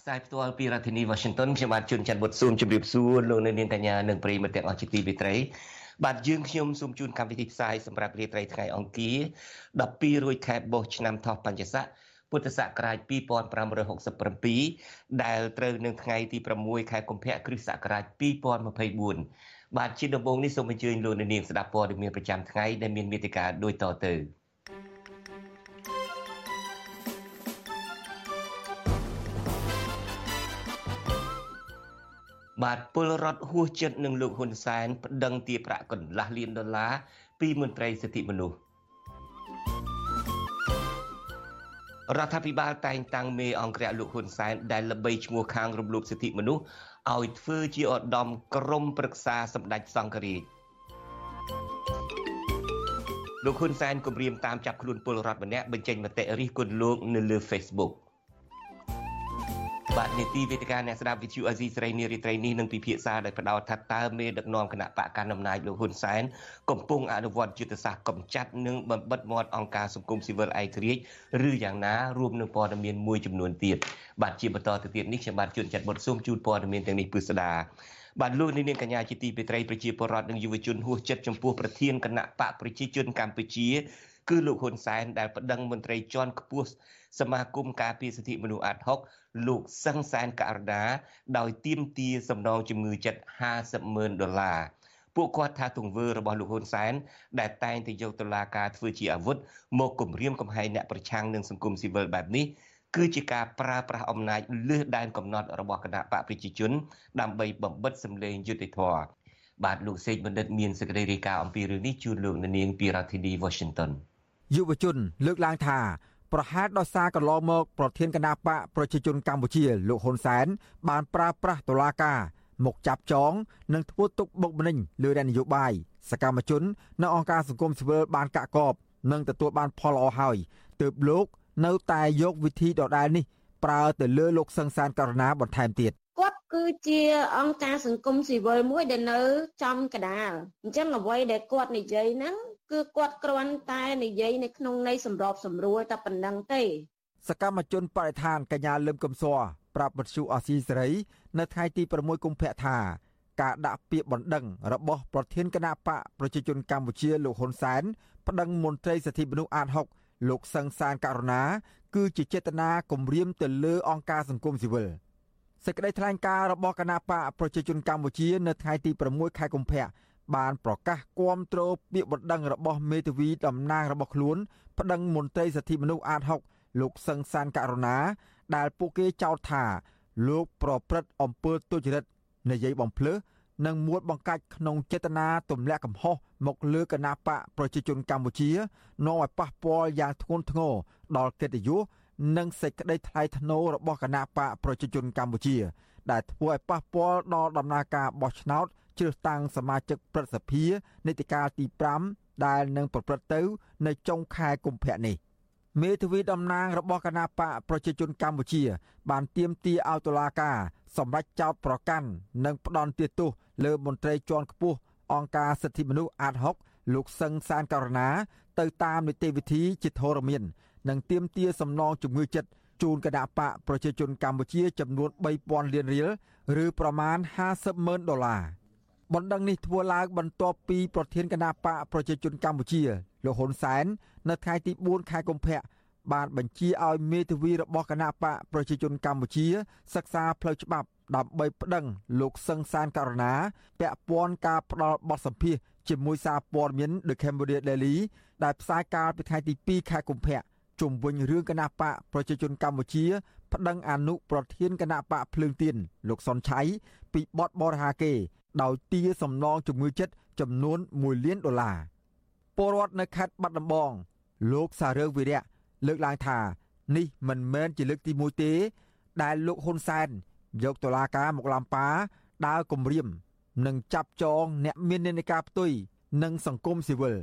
ផ្សាយផ្ទាល់ពីរដ្ឋធានី Washington ខ្ញុំបាទជួនច័ន្ទបុតស៊ូមជម្រាបសួរលោកអ្នកនាងកញ្ញានិងប្រិយមិត្តទាំងអស់ជាទីមេត្រីបាទយើងខ្ញុំសូមជូនកម្មវិធីផ្សាយសម្រាប់រាត្រីថ្ងៃអង្គារ12រោចខែបុស្សឆ្នាំថោះបัญចស័កពុទ្ធសករាជ2567ដែលត្រូវនឹងថ្ងៃទី6ខែកុម្ភៈគ្រិស្តសករាជ2024បាទជាដំបូងនេះសូមអញ្ជើញលោកអ្នកនាងស្ដាប់ព័ត៌មានប្រចាំថ្ងៃដែលមានមេតិការដូចតទៅ បាទពលរដ្ឋហួសចិត្តនឹងលោកហ៊ុនសែនប្តឹងទារប្រាក់កន្លះលានដុល្លារពីមន្ត្រីសិទ្ធិមនុស្សរដ្ឋាភិបាលតែងតាំងមេអង្គរៈលោកហ៊ុនសែនដែលល្បីឈ្មោះខាងរំលោភសិទ្ធិមនុស្សឲ្យធ្វើជាឧត្តមក្រមប្រឹក្សាសម្ដេចសង្ឃរាជលោកហ៊ុនសែនគម្រាមតាមចាប់ខ្លួនពលរដ្ឋម្នាក់បញ្ចេញមតិរិះគន់លោកនៅលើ Facebook បាទនីតិវេទិកាអ្នកស្ដាប់វិទ្យុអេស៊ីស្រីនារីត្រីនេះនឹងពិភាក្សាដោយផ្ដោតថាតើមេដឹកនាំគណៈបកកណ្ដាលអំណាចលោកហ៊ុនសែនកំពុងអនុវត្តយុទ្ធសាស្ត្រកំចាត់និងបំបិតមាត់អង្គការសង្គមស៊ីវិលឯករាជ្យឬយ៉ាងណារួមនឹងព័ត៌មានមួយចំនួនទៀតបាទជាបន្តទៅទៀតនេះខ្ញុំបាទជួនចាត់បុតស៊ូមជូនព័ត៌មានទាំងនេះពិស្ដាបាទលោកនាងកញ្ញាជាទីមេត្រីប្រជាពលរដ្ឋនិងយុវជនហួសចិត្តចំពោះប្រធានគណៈបកប្រជាជនកម្ពុជា គឺលោកហ៊ុនសែនដែលប្តឹងមន្ត្រីជាន់ខ្ពស់សមាគមការពារសិទ្ធិមនុស្សអាត់ហុកលោកសឹងសែនករណាដោយទៀមទាសំណងជំងឺចិត្ត50ម៉ឺនដុល្លារពួកគាត់ថាទង្វើរបស់លោកហ៊ុនសែនដែលតែងតែយកតុលាការធ្វើជាអាវុធមកគំរាមកំហែងអ្នកប្រឆាំងនឹងសង្គមស៊ីវិលបែបនេះគឺជាការប្រើប្រាស់អំណាចលើសដែនកំណត់របស់គណៈបកប្រជាជន ដើម្បីបំបិតសម្លេងយុត្តិធម៌បាទលោកសេកបណ្ឌិតមានសេចក្តីរាយការណ៍អំពីរឿងនេះជូនលោកនាងពីរដ្ឋធានី Washington យុវជន លើកឡើងថាប្រហែលដោយសារកន្លងមក ប្រធានគណៈបកប្រជាជនកម្ពុជាលោកហ៊ុនសែន បានប្រើប្រាស់តុលាការមកចាប់ចង និងធ្វើទុកបុកម្នេញលើនយោបាយសកម្មជននៅអង្គការសង្គមស៊ីវិលបានកាក់កបនិងទទួលបានផលល្អហើយទើបលោក នៅតែយកវិធីដដែលនេះប្រើទៅលើលោកសង្សានករណាបន្ថែមទៀតគាត់គឺជាអង្គការសង្គមស៊ីវិលមួយដែលនៅចំកដាលអញ្ចឹងអ្វីដែលគាត់និយាយហ្នឹង គឺគាត់គ្រាន់តែនិយាយនៅក្នុងន័យសម្របសម្រួលតែប៉ុណ្ណឹងទេ សកម្មជនបរិស្ថានកញ្ញាលឹមកំសួរប្រាប់បទសុអសីសេរីនៅថ្ងៃទី6កុម្ភៈថាការដាក់ពាក្យបណ្ដឹងរបស់ប្រធានគណៈបកប្រជាជនកម្ពុជាលោកហ៊ុនសែនប្តឹងមន្ត្រីសិទ្ធិមនុស្សអាត6លោកសឹងសានករណា គឺជាចេតនាគំរាមទៅលើអង្គការសង្គមស៊ីវិលសេចក្តីថ្លែងការណ៍របស់គណៈបកប្រជាជនកម្ពុជា នៅថ្ងៃទី6ខែកុម្ភៈ បានប្រកាសគាំទ្រពាក្យបណ្ដឹងរបស់មេធាវីតំណាងរបស់ខ្លួនប្តឹងមន្ត្រីសិទ្ធិមនុស្សអាត6លោកសឹងសានករណា ដែលពួកគេចោទថា លោកប្រព្រឹត្តអំពើទុច្ចរិតនិយាយបំភ្លើសនិងមួលបង្កាច់ក្នុងចេតនាទម្លាក់កំហុសមកលើគណៈបកប្រជាជនកម្ពុជានាំឲ្យប៉ះពាល់យ៉ាងធ្ងន់ធ្ងរដល់កិត្តិយសនិងសេចក្តីថ្លៃថ្នូររបស់គណៈបកប្រជាជនកម្ពុជា ដែលធ្វើឲ្យប៉ះពាល់ដល់ដំណើរការបោះឆ្នោត ជ្រើសតាំងសមាជិកព្រឹទ្ធសភានីតិកាលទី5ដែលនឹងប្រព្រឹត្តទៅ នៅចុងខែកុម្ភៈនេះមេធាវីតំណាងរបស់គណៈបកប្រជាជនកម្ពុជា បានទាមទារឲ្យតុលាការសម្រេចចោទប្រកាន់និងផ្ដន់ទោសលើមន្ត្រីជាន់ខ្ពស់អង្គការសិទ្ធិមនុស្សអាត6លោកសឹងសានករណា ទៅតាមនីតិវិធីជាធរមាន និងទាមទារសំណងជំងឺចិត្តជូនគណៈបកប្រជាជនកម្ពុជាចំនួន3000លានរៀលឬប្រមាណ50ម៉ឺនដុល្លារ បណ្ដឹងនេះធ្វើឡើងបន្ទាប់ពីប្រធានគណៈបកប្រជាជនកម្ពុជាលោកហ៊ុនសែននៅថ្ងៃទី4ខែកុម្ភៈបានបញ្ជាឲ្យមេធាវីរបស់គណៈបកប្រជាជនកម្ពុជា សិក្សាផ្លូវច្បាប់ដើម្បីប្តឹងលោកសឹងសានករណាពាក់ព័ន្ធការផ្ដាល់បទសម្ភាសជាមួយសារព័ត៌មាន The Cambodia Daily ដែលផ្សាយកាលពីថ្ងៃទី2ខែកុម្ភៈជុំវិញរឿងគណៈបកប្រជាជនកម្ពុជា ប្តឹងអនុប្រធានគណៈបកភ្លើងទៀនលោកសុនឆៃពីបទបរិហាគេដោយទារសំណងជំងឺចិត្តចំនួន1លានដុល្លារពលរដ្ឋនៅខេត្តបាត់ដំបងលោកសារើវិរៈលើកឡើងថានេះមិនមែនជាលើកទី1ទេ ដែលលោកហ៊ុនសែនយកតុលាការមកឡំប៉ាដើរគម្រាមនិងចាប់ចងអ្នកមាននានាការផ្ទុយនិងសង្គមស៊ីវិល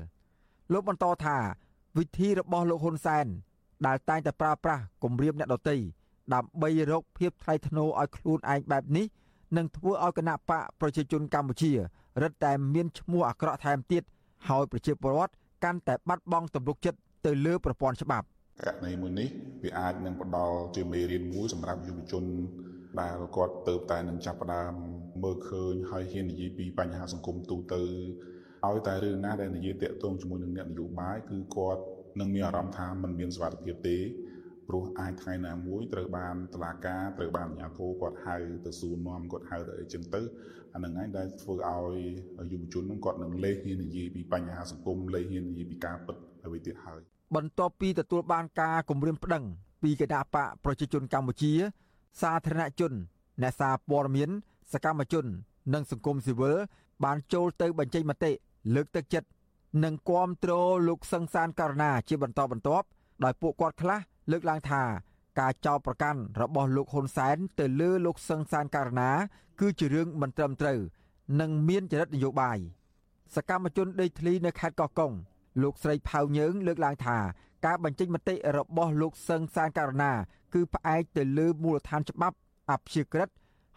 លោកបន្តថាវិធីរបស់លោកហ៊ុនសែនដែលតែងតែប្រើប្រាស់គម្រាមអ្នកដទៃ ដើម្បីរកភាពថ្លៃថ្នូរឲ្យខ្លួនឯងបែបនេះនឹងធ្វើឲ្យគណៈបកប្រជាជនកម្ពុជារឹតតែមានឈ្មោះអាក្រក់ថែមទៀតហើយប្រជាពលរដ្ឋកាន់តែបាត់បង់ទំនុកចិត្តទៅលើប្រព័ន្ធច្បាប់ករណីមួយនេះវាអាចនឹងផ្ដល់ជាមេរៀនមួយសម្រាប់យុវជនដែលគាត់ទៅតែនឹងចាប់ផ្ដើមមើលឃើញហើយហ៊ាននិយាយពីបញ្ហាសង្គមទូទៅឲ្យតែរឿងណាដែលនិយាយតាក់ទងជាមួយនឹងអ្នកនយោបាយគឺគាត់នឹងមានអារម្មណ៍ថាมันមានសុវត្ថិភាពទេ ព្រោះអាចថ្ងៃណាមួយត្រូវបានតឡាការត្រូវបានអាជ្ញាធរគាត់ហៅទៅសួរនាំគាត់ហៅទៅអីចឹងទៅអានឹងឯងដែលធ្វើឲ្យយុវជននឹងគាត់នឹងលេះហ៊ាននិយាយពីបញ្ហាសង្គមលេះហ៊ាននិយាយពីការពិតអ្វីទៀតហើយបន្ទាប់ពីទទួលបានការគម្រាមប្តឹង ពីគណៈបកប្រជាជនកម្ពុជា សាធារណជនអ្នកសារព័ត៌មាន សកម្មជន និងសង្គមស៊ីវិលបានចូលទៅបញ្ចេញមតិលើកទឹកចិត្តនិងគាំទ្រលោកសង្សានករណាជាបន្តបន្ទាប់ដោយពួកគាត់ខ្លះ លើកឡើងថាការចោទប្រកាន់របស់លោកហ៊ុនសែនទៅលើលោកសង្សានករណាគឺជារឿងមិនត្រឹមត្រូវនិងមានចរិតនយោបាយសកម្មជនដេកធ្លីនៅខេត្តកោះកុងលោកស្រីផៅញើង លើកឡើងថាការបញ្ចេញមតិរបស់លោកសង្សានករណា គឺផ្អែកទៅលើមូលដ្ឋានច្បាប់អព្យាក្រឹត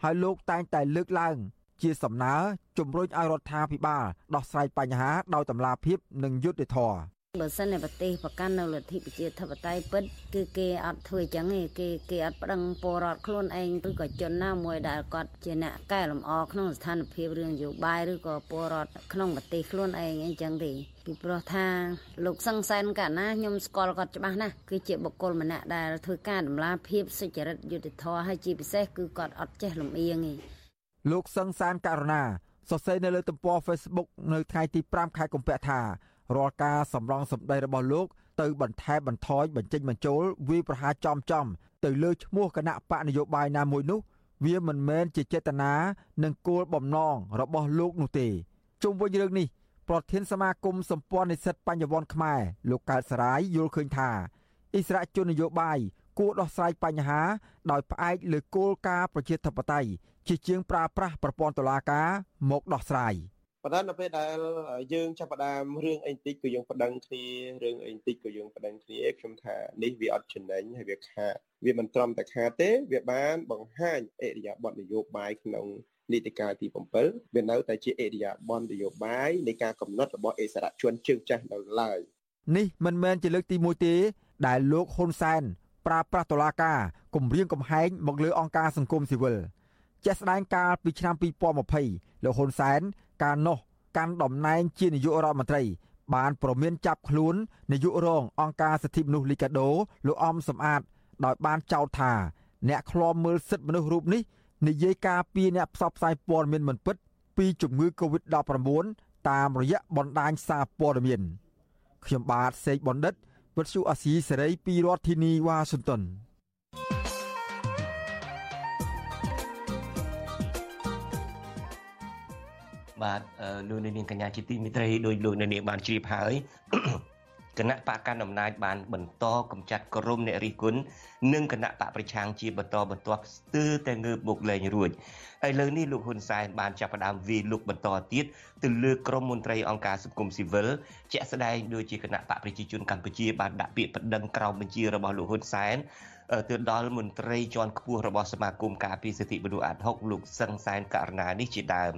ហើយលោកតែងតែលើកឡើង ជាសំណើជំរុញឲ្យរដ្ឋាភិបាលដោះស្រាយបញ្ហាដោយតម្លាភាពនិងយុត្តិធម៌ បើសិនតែប្រទេសប្រកាន់នៅលទ្ធិប្រជាធិបតេយ្យពិតគឺគេអត់ធ្វើចឹងទេគេគេអត់ប្តឹងពលរដ្ឋខ្លួនឯងឬក៏ជនណាមួយដែលគាត់ជាអ្នកកែលម្អក្នុងស្ថានភាពរឿងនយោបាយឬក៏ពលរដ្ឋក្នុងប្រទេសខ្លួនឯងអីចឹងទេពីព្រោះថាលោកសង្សានកាលណាខ្ញុំស្គាល់គាត់ច្បាស់ណាស់គឺជាបុគ្គលម្នាក់ដែលធ្វើការដំឡាភាពសុចរិតយុត្តិធម៌ហើយជាពិសេសគឺគាត់អត់ចេះលំអៀងទេលោកសង្សានករណាសរសេរនៅលើទំព័រ Facebook នៅថ្ងៃទី5ខែកុម្ភៈថា រាល់ការសម្រងសម្ដីរបស់លោកទៅបន្ថែមបន្ថយបញ្ចេញបញ្ចូលវាប្រហារចំចំទៅលើឈ្មោះគណៈបកនយោបាយណាមួយនោះ វាមិនមែនជាចេតនានិងគោលបំណងរបស់លោកនោះទេជុំវិញរឿងនេះប្រធានសមាគមសម្ព័ន្ធនិស្សិតបញ្ញវន្តខ្មែរលោកកើតសរាយយល់ឃើញថាអិសរាជជននយោបាយគួរដោះស្រាយបញ្ហា ដោយផ្អែកលើគោលការណ៍ប្រជាធិបតេយ្យជាជាងប្រើប្រាស់ប្រព័ន្ធតុលាការមកដោះស្រាយ។ ប៉ុន្តែនៅពេលដែលយើងចាប់ផ្ដើមរឿងអីតិចក៏យើងប្តឹងគ្នារឿងអីតិចក៏យើងប្តឹងគ្នាខ្ញុំថានេះវាអត់ចំណេញហើយវាខាតវាមិនត្រឹមតែខាតទេ វាបានបង្ហាញអេរិយាប័ត្រនយោបាយក្នុងនីតិកាលទី7វានៅតែជាអេរិយាប័ត្រនយោបាយនៃការកំណត់របស់អិសរាជជនជើងចាស់នៅឡើយនេះមិនមែនជាលើកទី1ទេ ដែលលោកហ៊ុនសែនប្រើប្រាស់តុលាការគំរាមកំហែងមកលើអង្គការសង្គមស៊ីវិលជាក់ស្ដែងកាលពីឆ្នាំ2020លោកហ៊ុនសែន កាលនោះកាន់តំណែងជានាយករដ្ឋមន្ត្រី បានប្រមានចាប់ខ្លួននាយករងអង្គការសិទ្ធិមនុស្សលីកាដូលោកអំសំអាត ដោយបានចោទថា អ្នកឃ្លាំមើលសិទ្ធិមនុស្សរូបនេះនិយាយការពីអ្នកផ្សព្វផ្សាយព័ត៌មានមិនពិត ពីជំងឺ Covid-19 តាមរយៈបណ្ដាញសារព័ត៌មានខ្ញុំបាទសេកបណ្ឌិតវិទ្យុអាស៊ីសេរីពីរដ្ឋធានីវ៉ាស៊ីនតោន បាទលោកនាងកញ្ញាជាទីមេត្រីដោយលោកនាងបានជ្រាបហើយគណៈបកកណ្ដាលអំណាចបានបន្តកំចាត់ក្រុមអ្នករិះគន់និងគណៈបកប្រឆាំងជាបន្តបន្ទាប់ស្ទើរតែងើបមុខលែងរួចឥឡូវនេះលោកហ៊ុនសែនបានចាប់ផ្ដើមវាយលុកបន្តទៀតទៅលើក្រុមមន្ត្រីអង្គការសង្គមស៊ីវិលជាក់ស្ដែងដូចជាគណៈបកប្រជាជនកម្ពុជាបានដាក់ពាក្យប្តឹងក្រោមបញ្ជារបស់លោកហ៊ុនសែនទៅដល់មន្ត្រីជាន់ខ្ពស់របស់សមាគមការពារសិទ្ធិមនុស្សអាត់ហុកលោកសឹងសែនករណានេះជាដើម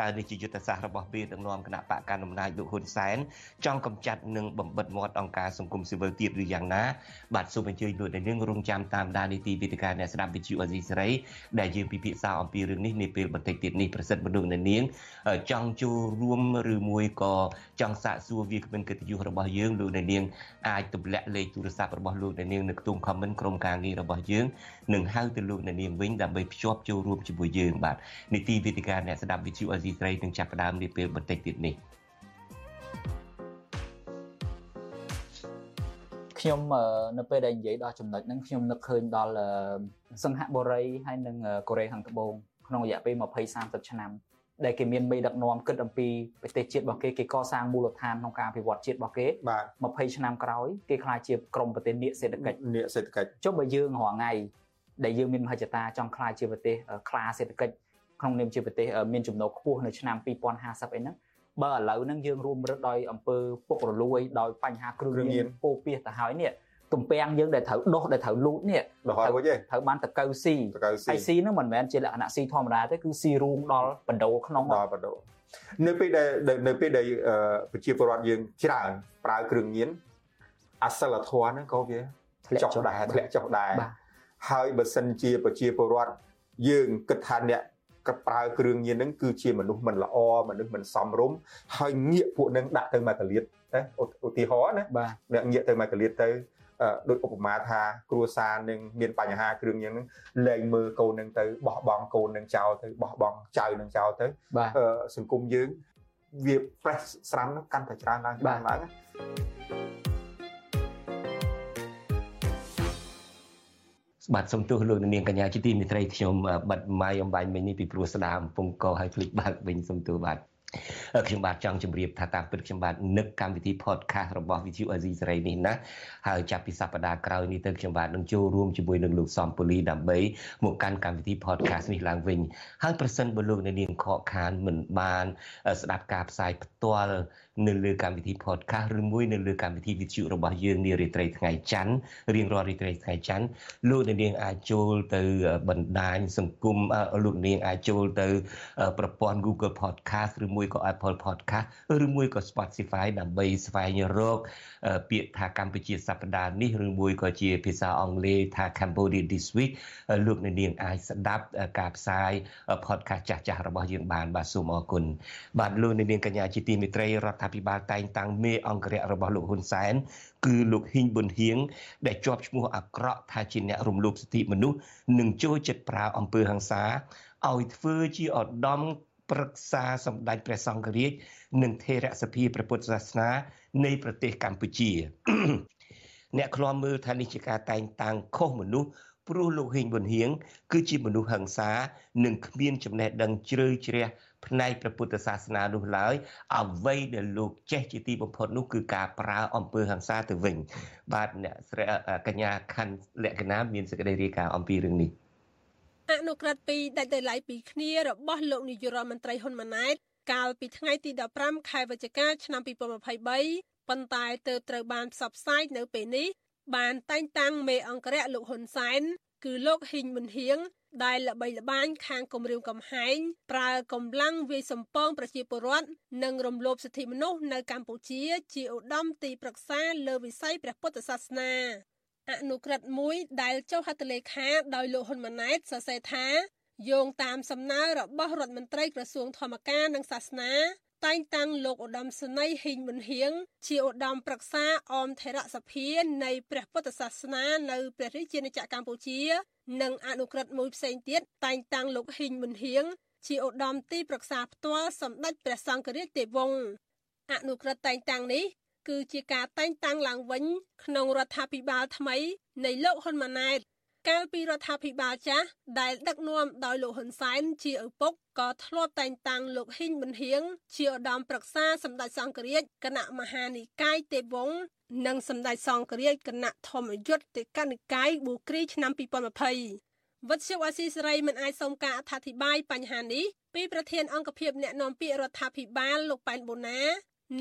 តើនេះជាយុទ្ធសាស្ត្ររបស់មេដឹកនាំគណៈបកកណ្ដាលអំណាចលោកហ៊ុនសែនចង់កម្ចាត់និងបំបិតមាត់អង្គការសង្គមស៊ីវិលទៀតឬយ៉ាងណាបាទសូមអញ្ជើញលោកអ្នកនាងរងចាំតាមដាននីតិវិទ្យាអ្នកស្ដាប់វិទ្យុអេស៊ីសេរីដែលយើងពិភាក្សាអំពីរឿងនេះនាពេលបន្តិចទៀតនេះប្រសិទ្ធមនុស្សអ្នកនាងចង់ចូលរួមឬមួយក៏ចង់សាកសួរវាគ្មិនកិត្តិយសរបស់យើងលោកអ្នកនាងអាចទម្លាក់លេខទូរស័ព្ទរបស់លោកអ្នកនាងនៅខ្ទង់ comment ក្រុមការងាររបស់យើងនឹងហៅទៅលោកអ្នកនាងវិញដើម្បីភ្ជាប់ចូលរួមជាមួយយើងបាទនីតិវិទ្យាអ្នកស្ដាប់វិទ្យុអេស៊ីស្រីនឹងចាប់ផ្ដើមនាពេលបន្តិចទៀតនេះខ្ញុំនៅពេលដែលនិយាយដល់ចំណុចហ្នឹងខ្ញុំនឹកឃើញដល់សង្ហបុរីហើយនិងកូរ៉េខាងត្បូងក្នុងរយៈពេល20 30ឆ្នាំដែលគេមានមេដឹកនាំគិតអំពីប្រទេសជាតិរបស់គេគេកសាងមូលដ្ឋានក្នុងការអភិវឌ្ឍជាតិរបស់គេបាទ20ឆ្នាំក្រោយគេខ្លាចជាក្រមប្រទេសនាគសេដ្ឋកិច្ចនាគសេដ្ឋកិច្ចចុះបើយើងរាល់ថ្ងៃដែលយើងមានមហិច្ឆតាចង់ខ្លាចជាប្រទេសខ្លាសេដ្ឋកិច្ច ក្នុងនាមជាប្រទេសមានចំណូលខ្ពស់នៅឆ្នាំ2050អីហ្នឹងបើឥឡូវហ្នឹងយើងរួមរឹតដោយអំពើពុករលួយដោយបញ្ហាគ្រឿងញៀនពោពាសទៅហើយនេះទំពាំងយើងដែលត្រូវដុសដែលត្រូវលូតនេះត្រូវត្រូវបានតកៅស៊ីហើយស៊ីហ្នឹងមិនមែនជាលក្ខណៈស៊ីធម្មតាទេគឺស៊ីរួមដល់បណ្ដោក្នុងដល់បណ្ដោនៅពេលដែលនៅពេលដែលប្រជាពលរដ្ឋយើងច្រើនប្រើគ្រឿងញៀនអសិលធម៌ហ្នឹងក៏វាធ្លាក់ចុះដែរធ្លាក់ចុះដែរហើយបើសិនជាប្រជាពលរដ្ឋយើងគិតថាអ្នក កប្រើគ្រឿងញៀនហ្នឹងគឺជាមនុស្សមិនល្អមនុស្សមិនសមរម្យហើយងាកពួកនឹងដាក់ទៅមកកលៀតណាឧទាហរណ៍ណាអ្នកងាកទៅមកកលៀតទៅដោយឧបមាថាគ្រួសារនឹងមានបញ្ហាគ្រឿងញៀននឹងលែងមើលកូននឹងទៅបោះបង់កូននឹងចោលទៅបោះបង់ចៅនឹងចោលទៅសង្គមយើងវា fresh ស្រាំនឹងកាន់តែច្រើនឡើងច្រើនឡើង បាទសូមទោសលោកនាងកញ្ញាជាទីមេត្រីខ្ញុំបិទម៉ៃអំបញ្ញមិញនេះពីព្រោះស្ដាមកំពុងកឲ្យភ្លេចបើកវិញសូមទោសបាទខ្ញុំបាទចង់ជម្រាបថាតាមពិតខ្ញុំបាទនឹកកម្មវិធី podcast របស់ VTV Asia សេរីនេះណាហើយចាប់ពីសប្តាហ៍ក្រោយនេះទៅខ្ញុំបាទនឹងចូលរួមជាមួយនឹងលោកសំពូលីដើម្បីមកកាន់កម្មវិធី podcast នេះឡើងវិញហើយប្រសិនបើលោកអ្នកនាងខកខានមិនបាន ស្ដាប់ការផ្សាយផ្ទាល់ នៅលើកម្មវិធី podcast ឬមួយនៅលើកម្មវិធីវិទ្យុរបស់យើងនារាត្រីថ្ងៃច័ន្ទរៀងរាល់រាត្រីថ្ងៃច័ន្ទលោកនាងអាចចូលទៅបណ្ដាញសង្គមលោកនាងអាចចូលទៅប្រព័ន្ធ Google Podcast ឬមួយក៏ Apple Podcast ឬមួយក៏ Spotify ដើម្បីស្វែងរកពាក្យថាកម្ពុជាសប្តាហ៍នេះឬមួយក៏ជាភាសាអង់គ្លេសថា Cambodia this week លោកនាងអាចស្ដាប់ការផ្សាយ podcast ចាស់ៗរបស់យើងបានបាទសូមអរគុណបាទលោកនាងកញ្ញាជាទីមេត្រីរដ្ឋាភិបាលតែងតាំងមេអង្គរៈរបស់លោកហ៊ុនសែនគឺលោកហ៊ីងប៊ុនហៀងដែលជាប់ឈ្មោះអាក្រក់ថាជាអ្នករំលោភសិទ្ធិមនុស្សនិងចូលចិត្តប្រើអំពើហិង្សាឲ្យធ្វើជាឧត្តមប្រឹក្សាសម្ដេចព្រះសង្ឃរាជនិងថេរសភាព្រះពុទ្ធសាសនា នៃប្រទេសកម្ពុជា អ្នកខ្លាំមើលថានេះជាការតែងតាំងខុសមនុស្ស ព្រោះលោកហ៊ីងប៊ុនហៀងគឺជាមនុស្សហិង្សានិងគ្មានចំណេះដឹងជ្រៅជ្រះផ្នែកព្រះពុទ្ធសាសនានោះឡើយអ្វីដែលលោកចេះជាទីបំផុតនោះគឺការប្រើអំពើហិង្សាទៅវិញ បាទអ្នកស្រីកញ្ញាខណ្ឌលក្ខណៈមានសេចក្តីរាយការណ៍អំពីរឿងនេះអនុក្រឹត្យពីដាច់ដោយឡែកពីគ្នារបស់លោកនាយករដ្ឋមន្ត្រីហ៊ុនម៉ាណែតកាលពីថ្ងៃទី15ខែវិច្ឆិកាឆ្នាំ2023ប៉ុន្តែទើបត្រូវបានផ្សព្វផ្សាយនៅពេលនេះ បានតែងតាំងមេអង្គរៈលោកហ៊ុនសែនគឺលោកហ៊ីងមុនហៀងដែលល្បីល្បាញខាងគម្រាមកំហែងប្រើកម្លាំងវាយសម្ពងប្រជាពលរដ្ឋនិងរំលោភសិទ្ធិមនុស្សនៅកម្ពុជាជាឧត្តមទីប្រឹក្សាលើវិស័យព្រះពុទ្ធសាសនាអនុក្រឹត្យមួយដែលចុះហត្ថលេខាដោយលោកហ៊ុនម៉ាណែតសរសេរថាយោងតាមសំណើរបស់រដ្ឋមន្ត្រីក្រសួងធម្មការនិងសាសនា តែងតាំងលោកឧត្តមសេនីយ៍ហ៊ីងមុនហៀងជាឧត្តមប្រឹក្សាអមថេរសភានៃព្រះពុទ្ធសាសនានៅព្រះរាជាណាចក្រកម្ពុជា និងអនុក្រឹត្យមួយផ្សេងទៀតតែងតាំងលោកហ៊ីងមុនហៀងជាឧត្តមទីប្រឹក្សាផ្ទាល់សម្ដេចព្រះសង្ឃរាជទេវវង្សអនុក្រឹត្យតែងតាំងនេះគឺជាការតែងតាំងឡើងវិញ ក្នុងរដ្ឋាភិបាលថ្មីនៃលោកហ៊ុនម៉ាណែត កាលពីរដ្ឋាភិបាលចាស់ដែលដឹកនាំដោយលោកហ៊ុនសែនជាឪពុកក៏ធ្លាប់តែងតាំងលោកហ៊ីងប៊ុនហៀងជាឧត្តមប្រឹក្សាសម្ដេចសង្ឃរាជគណៈមហានិកាយទេពវង្សនិងសម្ដេចសង្ឃរាជគណៈធម្មយុត្តទេកនិកាយប៊ូគ្រីឆ្នាំ2020វត្តជអាស៊ីសេរីមិនអាចសុំការអធិប្បាយបញ្ហានេះពីប្រធានអង្គភិបអ្នកនាំពាក្យរដ្ឋាភិបាលលោកប៉ែនបូណា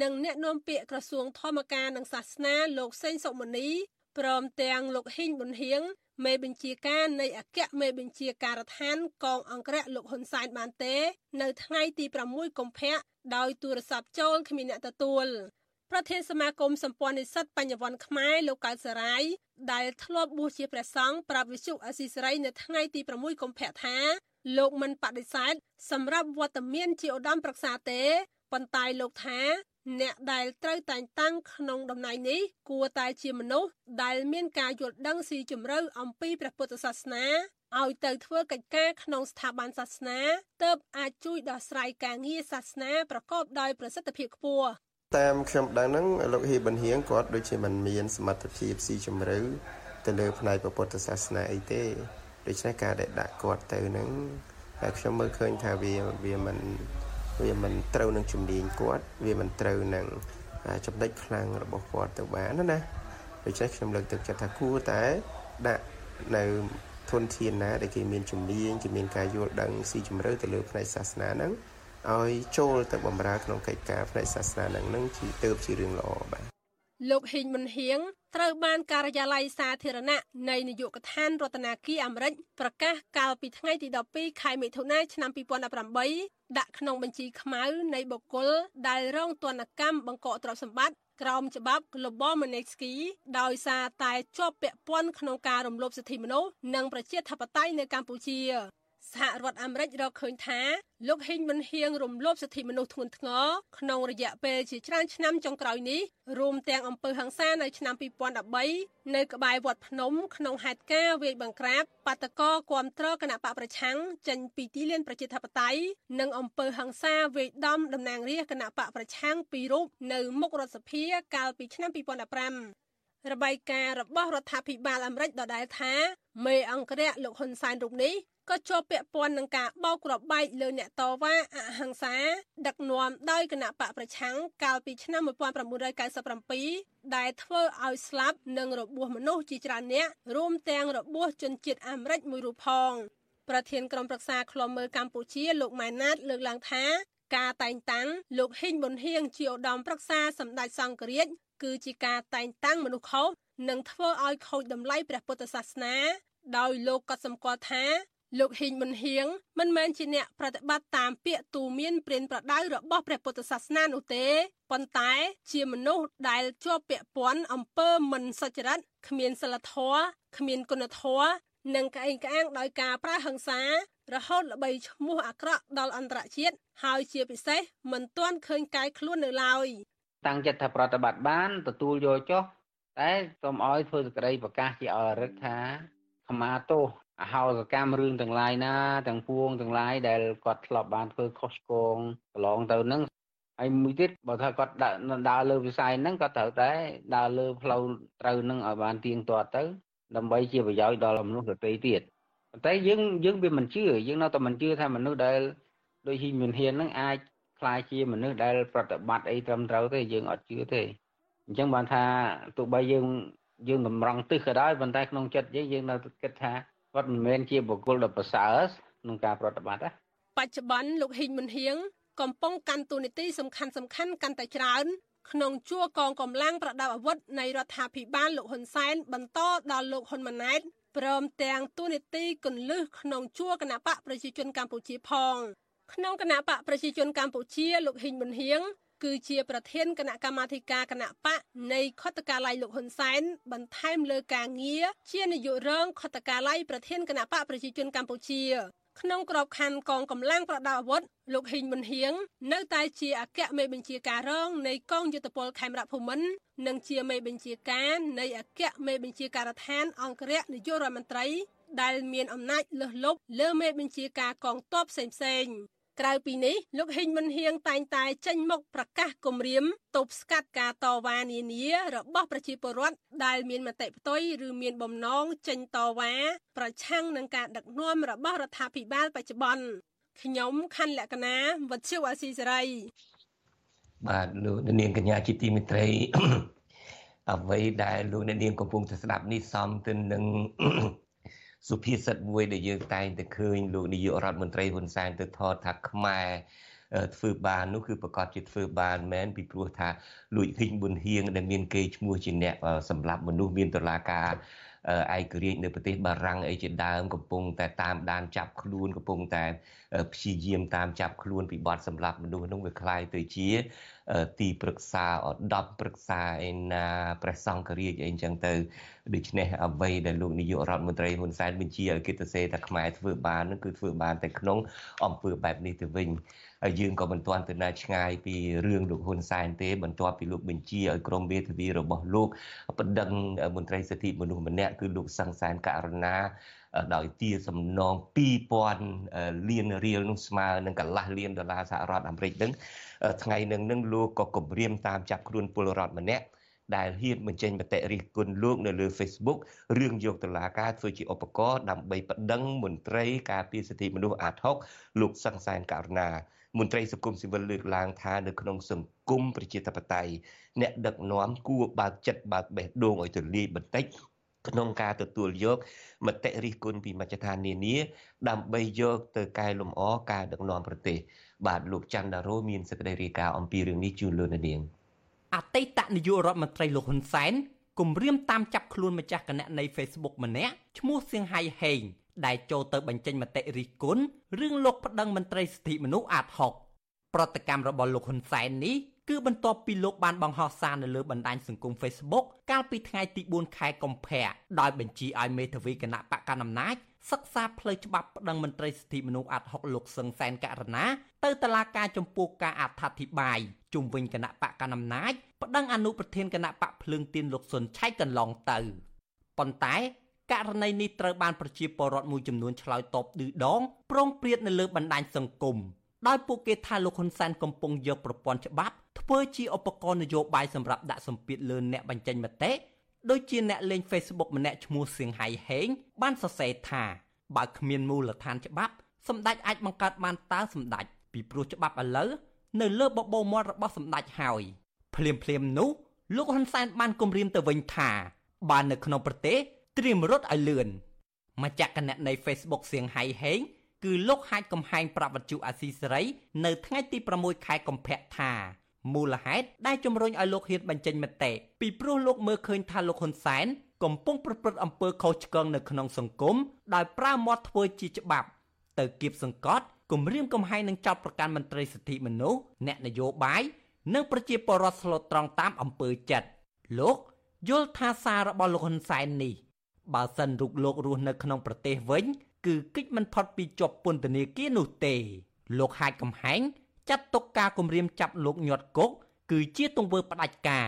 និងអ្នកនាំពាក្យក្រសួងធម្មការនិងសាសនាលោកសេងសុមនី ព្រមទាំងលោកហ៊ីងប៊ុនហៀងមេបញ្ជាការនៃអគ្គមេបញ្ជាការដ្ឋានកងអង្គរៈលោកហ៊ុនសែនបានទេ នៅថ្ងៃទី6កុម្ភៈដោយទូរស័ព្ទចូលគ្មានអ្នកទទួលប្រធានសមាគមសម្ព័ន្ធនិស្សិតបញ្ញវន្តខ្មែរលោកកៅសរាយដែលធ្លាប់បួសជាព្រះសង្ឃប្រាប់វិសុអសីសេរីនៅថ្ងៃទី6កុម្ភៈថាលោកមិនបដិសេធសម្រាប់វត្តមានជាឧត្តមប្រឹក្សាទេប៉ុន្តែលោកថា អ្នកដែលត្រូវតែងតាំងក្នុងតំណែងនេះគួរតែជាមនុស្សដែលមានការយល់ដឹងស៊ីជម្រៅអំពីព្រះពុទ្ធសាសនាឲ្យទៅធ្វើកិច្ចការក្នុងស្ថាប័នសាសនាទើបអាចជួយដោះស្រាយការងារសាសនាប្រកបដោយប្រសិទ្ធភាពខ្ពស់តាមខ្ញុំដឹងហ្នឹងលោកហ៊ីប៊ុនហៀងគាត់ដូចជាមិនមានសមត្ថភាពស៊ីជម្រៅទៅលើផ្នែកពុទ្ធសាសនាអីទេដូច្នេះការដែលដាក់គាត់ទៅហ្នឹងតែខ្ញុំមើលឃើញថាវាវាមិន វាមិនត្រូវនឹងជំនាញគាត់វាមិនត្រូវនឹងចំណុចខ្លាំងរបស់គាត់ទៅបានណាដូច្នេះខ្ញុំលើកទឹកចិត្តថាគួរតែដាក់នៅធនធានណាដែលគេមានជំនាញគេមានការយល់ដឹងស៊ីជម្រៅទៅលើផ្នែកសាសនាហ្នឹងឲ្យចូលទៅបម្រើក្នុងកិច្ចការផ្នែកសាសនាហ្នឹងនឹងជាទៅជារឿងល្អបាទលោកហ៊ីងមុនហៀង ត្រូវបានការិយាល័យសាធារណៈនៃនាយកដ្ឋានរដ្ឋាភិបាលអាមេរិកប្រកាសកាលពីថ្ងៃទី12ខែមិថុនាឆ្នាំ2018ដាក់ក្នុងបញ្ជីខ្មៅនៃបុគ្គលដែលរងទណ្ឌកម្មបង្កកទ្រព្យសម្បត្តិក្រោមច្បាប់ Global Magnitsky ដោយសារតែជាប់ពាក់ព័ន្ធក្នុងការរំលោភសិទ្ធិមនុស្សនិងប្រជាធិបតេយ្យនៅកម្ពុជា សហរដ្ឋអាមេរិករកឃើញថាលោកហ៊ីងមិនហៀងរំលោភសិទ្ធិមនុស្សធ្ងន់ធ្ងរក្នុងរយៈពេលជាច្រើនឆ្នាំចុងក្រោយនេះរួមទាំងអំពើហិង្សានៅឆ្នាំ2013នៅក្បែរវត្តភ្នំក្នុងហេតុការណ៍វាយបង្ក្រាបបាតកោគាំទ្រគណៈបកប្រឆាំងចេញពីទីលានប្រជាធិបតេយ្យនិងអំពើហិង្សាវាយដំតំណាងរាស្ត្រគណៈបកប្រឆាំងពីររូបនៅមុខរដ្ឋសភាកាលពីឆ្នាំ2015 របាយការណ៍របស់រដ្ឋាភិបាលអាមេរិកដដែលថាមេអង្គរៈលោកហ៊ុនសែនរូបនេះក៏ជាប់ពាក់ព័ន្ធនឹងការបោកគ្រាប់បែកលើអ្នកតវ៉ាអហិង្សាដឹកនាំដោយគណៈបកប្រឆាំងកាលពីឆ្នាំ1997ដែលធ្វើឲ្យស្លាប់និងរបួសមនុស្សជាច្រើនអ្នករួមទាំងរបួសជនជាតិអាមេរិកមួយរូបផងប្រធានក្រុមប្រឹក្សាឃ្លាំមើលកម្ពុជាលោកម៉ែនណាតលើកឡើងថាការតែងតាំងលោកហ៊ីងប៊ុនហៀងជាឧត្តមប្រឹក្សាសម្ដេចសង្ឃរាជ គឺជាការតែងតាំងមនុស្សខុសនិងធ្វើឲ្យខូចតម្លៃព្រះពុទ្ធសាសនា ដោយលោកក៏សម្គាល់ថាលោកហ៊ីងប៊ុនហៀងមិនមែនជាអ្នកប្រតិបត្តិតាមពាក្យទូមានព្រានប្រដៅរបស់ព្រះពុទ្ធសាសនានោះទេប៉ុន្តែជាមនុស្សដែលជាប់ពាក់ព័ន្ធអំពើមិនសុចរិតគ្មានសិលធម៌គ្មានគុណធម៌និងក្អេងក្អាងដោយការប្រើហិង្សារហូតល្បីឈ្មោះអាក្រក់ដល់អន្តរជាតិហើយជាពិសេសមិនទាន់ឃើញកាយខ្លួននៅឡើយ តាំងចិត្តថាប្រតិបត្តិបានទទួលយកចុះតែសូមឲ្យធ្វើសេចក្តីប្រកាសជាអរិទ្ធថាខមាទោសអហោសកម្មរឿងទាំងឡាយណាទាំងពួងទាំងឡាយដែលគាត់ធ្លាប់បានធ្វើខុសឆ្គងកន្លងទៅហ្នឹងហើយមួយទៀតបើថាគាត់ដើរដើរលើវិស័យហ្នឹងគាត់ត្រូវតែដើរលើផ្លូវត្រូវហ្នឹងឲ្យបានទៀងទាត់ទៅដើម្បីជាប្រយោជន៍ដល់មនុស្សដទៃទៀតប៉ុន្តែយើងយើងវាមិនជឿយើងនៅតែមិនជឿថាមនុស្សដែលដូចហ៊ីមានហ៊ានហ្នឹងអាច ខ្លាចជាមនុស្សដែលប្រតិបត្តិអីត្រឹមត្រូវទេយើងអត់ជឿទេអញ្ចឹងបានថាទោះបីយើងយើងតម្រង់ទិសក៏ដោយប៉ុន្តែក្នុងចិត្តយើងយើងនៅគិតថាគាត់មិនមែនជាបុគ្គលដ៏ប្រសើរក្នុងការប្រតិបត្តិណាបច្ចុប្បន្នលោកហ៊ីងមុនហៀងកំពុងកាន់តួនាទីសំខាន់សំខាន់កាន់តែច្រើនក្នុងជួរកងកម្លាំងប្រដាប់អាវុធនៃរដ្ឋាភិបាលលោកហ៊ុនសែនបន្តដល់លោកហ៊ុនម៉ាណែតព្រមទាំងតួនាទីកុនលឹះក្នុងជួរគណៈបកប្រជាជនកម្ពុជាផង ក្នុងគណៈបកប្រជាជនកម្ពុជាលោកហ៊ីងប៊ុនហៀងគឺជាប្រធានគណៈកម្មាធិការគណៈបកនៃខុទ្ទកាល័យលោកហ៊ុនសែនបន្ថែមលើការងារជានាយករងខុទ្ទកាល័យប្រធានគណៈបកប្រជាជនកម្ពុជាក្នុងក្របខ័ណ្ឌកងកម្លាំងប្រដាប់អាវុធលោកហ៊ីងប៊ុនហៀងនៅតែជាអគ្គមេបញ្ជាការរងនៃកងយុទ្ធពលខេមរៈភូមិន្ទនិងជាមេបញ្ជាការនៃអគ្គមេបញ្ជាការដ្ឋានអង្គរៈនាយករដ្ឋមន្ត្រីដែលមានអំណាចលើសលប់លើមេបញ្ជាការកងទ័ពផ្សេងៗ ក្រៅពីនេះលោកហ៊ីងមុនហៀងតែងតែចេញមុខប្រកាសគម្រាមទប់ស្កាត់ការតវ៉ានានារបស់ប្រជាពលរដ្ឋដែលមានមតិផ្ទុយឬមានបំណងចេញតវ៉ាប្រឆាំងនឹងការដឹកនាំរបស់រដ្ឋាភិបាលបច្ចុប្បន្នខ្ញុំខណ្ឌលក្ខណាវັດឈូអាស៊ីសេរីបាទលោកនាងកញ្ញាជាទីមេត្រីអ្វីដែលលោកអ្នកនាងកំពុងតែស្ដាប់នេះសំទៅនឹង សុភាសិតមួយដែលយើងតែងតែឃើញលោកនាយករដ្ឋមន្ត្រីហ៊ុនសែនទៅថតថាខ្មែរធ្វើបាននោះគឺប្រកាសជាធ្វើបានមែនពីព្រោះថាលួចហ៊ីងប៊ុនហៀងដែលមានគេឈ្មោះជាអ្នកសម្រាប់មនុស្សមានតឡាការ ឯករាជ្យនៅប្រទេសបារាំងអីជាដើមកំពុងតែតាមដានចាប់ខ្លួនកំពុងតែព្យាយាមតាមចាប់ខ្លួនពីបទសម្លាប់មនុស្សនោះវាคล้ายទៅជាទីប្រឹក្សាឧត្តមប្រឹក្សាឯណាព្រះសង្ឃរាជអីចឹងទៅដូច្នេះអ្វីដែលលោកនាយករដ្ឋមន្ត្រីហ៊ុនសែនបញ្ជាឲ្យគេទៅសេថាខ្មែរធ្វើបាននឹងគឺធ្វើបានតែក្នុងអំពើបែបនេះទៅវិញ ហើយយើងក៏មិនទាន់ទៅណាឆ្ងាយពីរឿងលោកហ៊ុនសែនទេបន្ទាប់ពីលោកបញ្ជាឲ្យក្រមមេធាវីរបស់លោកបណ្ដឹងមន្ត្រីសិទ្ធិមនុស្សម្នាក់គឺលោកសង្សានករណាដោយទាសំណង2000លានរៀលនោះស្មើនឹងកន្លះលានដុល្លារសហរដ្ឋអាមេរិកនឹងថ្ងៃនឹងនឹងលោកក៏គម្រាមតាមចាប់ខ្លួនពលរដ្ឋម្នាក់ដែលហ៊ានបញ្ចេញមតិរិះគន់លោកនៅលើ Facebook រឿងយកតឡាការធ្វើជាឧបករណ៍ដើម្បីបដិងមន្ត្រីការពារសិទ្ធិមនុស្សអាត6លោកសង្សានករណា មន្ត្រីសង្គមស៊ីវិលលើកឡើងថានៅក្នុងសង្គមប្រជាធិបតេយ្យអ្នកដឹកនាំគួរបើកចិត្តបើកបេះដូងឲ្យទូលាយបន្តិចក្នុងការទទួលយកមតិរិះគន់ពីមជ្ឈដ្ឋាននានាដើម្បីយកទៅកែលម្អការដឹកនាំប្រទេសបាទលោកច័ន្ទដារ៉ូមានសេចក្តីរាយការណ៍អំពីរឿងនេះជូនលោកនាងអតីតនាយករដ្ឋមន្ត្រីលោកហ៊ុនសែនគម្រាមតាមចាប់ខ្លួនម្ចាស់គណនី Facebook ម្នាក់ឈ្មោះសៀងហៃហេង ដែលចូលទៅបញ្ចេញមតិរិះគន់រឿងលោកប្តឹងមន្ត្រីសិទ្ធិមនុស្សអាត6ប្រតិកម្មរបស់លោកហ៊ុនសែននេះគឺបន្ទាប់ពីលោកបានបង្ហោះសារនៅលើបណ្ដាញសង្គម Facebook កាលពីថ្ងៃទី4ខែកុម្ភៈដោយបញ្ជាឲ្យមេធាវីគណៈបកកណ្ដាលអំណាចសិក្សាផ្លូវច្បាប់ប្តឹងមន្ត្រីសិទ្ធិមនុស្សអាត់ហុកលោកសឹងសែនករណាទៅតុលាការចំពោះការអត្ថាធិប្បាយជុំវិញគណៈបកកណ្ដាលអំណាចប្តឹងអនុប្រធានគណៈបកភ្លើងទៀនលោកសុនឆៃកន្លងទៅប៉ុន្តែ ករណីនេះត្រូវបានប្រជាពលរដ្ឋមួយចំនួនឆ្លើយតបឌឺដងប្រងព្រាតនៅលើបណ្ដាញសង្គមដោយពួកគេថាលោកហ៊ុនសែនកំពុងយកប្រព័ន្ធច្បាប់ធ្វើជាឧបករណ៍នយោបាយសម្រាប់ដាក់សម្ពាធលើអ្នកបញ្ចេញមតិដូចជាអ្នកលេង Facebook ម្នាក់ឈ្មោះសៀងហៃហេង បានសរសេរថាបើគ្មានមូលដ្ឋានច្បាប់សម្ដេចអាចបង្កើតបានតើសម្ដេចពីព្រោះច្បាប់ឥឡូវនៅលើបបោមាត់របស់សម្ដេចហើយភ្លាមភ្លាមនោះលោកហ៊ុនសែនបានគម្រាមទៅវិញថាបាននៅក្នុងប្រទេស ត្រៀមរត់ឲ្យលឿនម្ចាស់គណនី Facebook សៀងហៃហេងគឺលោកហាច់កំហែងប្រាប់វັດជូអាស៊ីសេរី នៅថ្ងៃទី6ខែកុម្ភៈថាមូលហេតុដែលជំរុញឲ្យលោកហ៊ានបញ្ចេញមតិពីព្រោះលោកមើលឃើញថាលោកហ៊ុនសែនកំពុងប្រព្រឹត្តអំពើខុសឆ្គងនៅក្នុងសង្គមដោយប្រើមាត់ធ្វើជាច្បាប់ ទៅគៀបសង្កត់គម្រាមកំហែងនឹងចោតប្រកាន់មន្ត្រីសិទ្ធិមនុស្សអ្នកនយោបាយនិងប្រជាពលរដ្ឋស្លូតត្រង់តាមអំពើចិត្តលោកយល់ថាសាររបស់លោកហ៊ុនសែននេះ បើសិនរូបលោករស់នៅក្នុងប្រទេសវិញ គឺគិតមិនផុតពីជាប់ពន្ធនាគារនោះទេ លោកហាច់កំហែងចាត់ទុកការគម្រាមចាប់លោកញាត់គុកគឺជាទង្វើផ្ដាច់ការ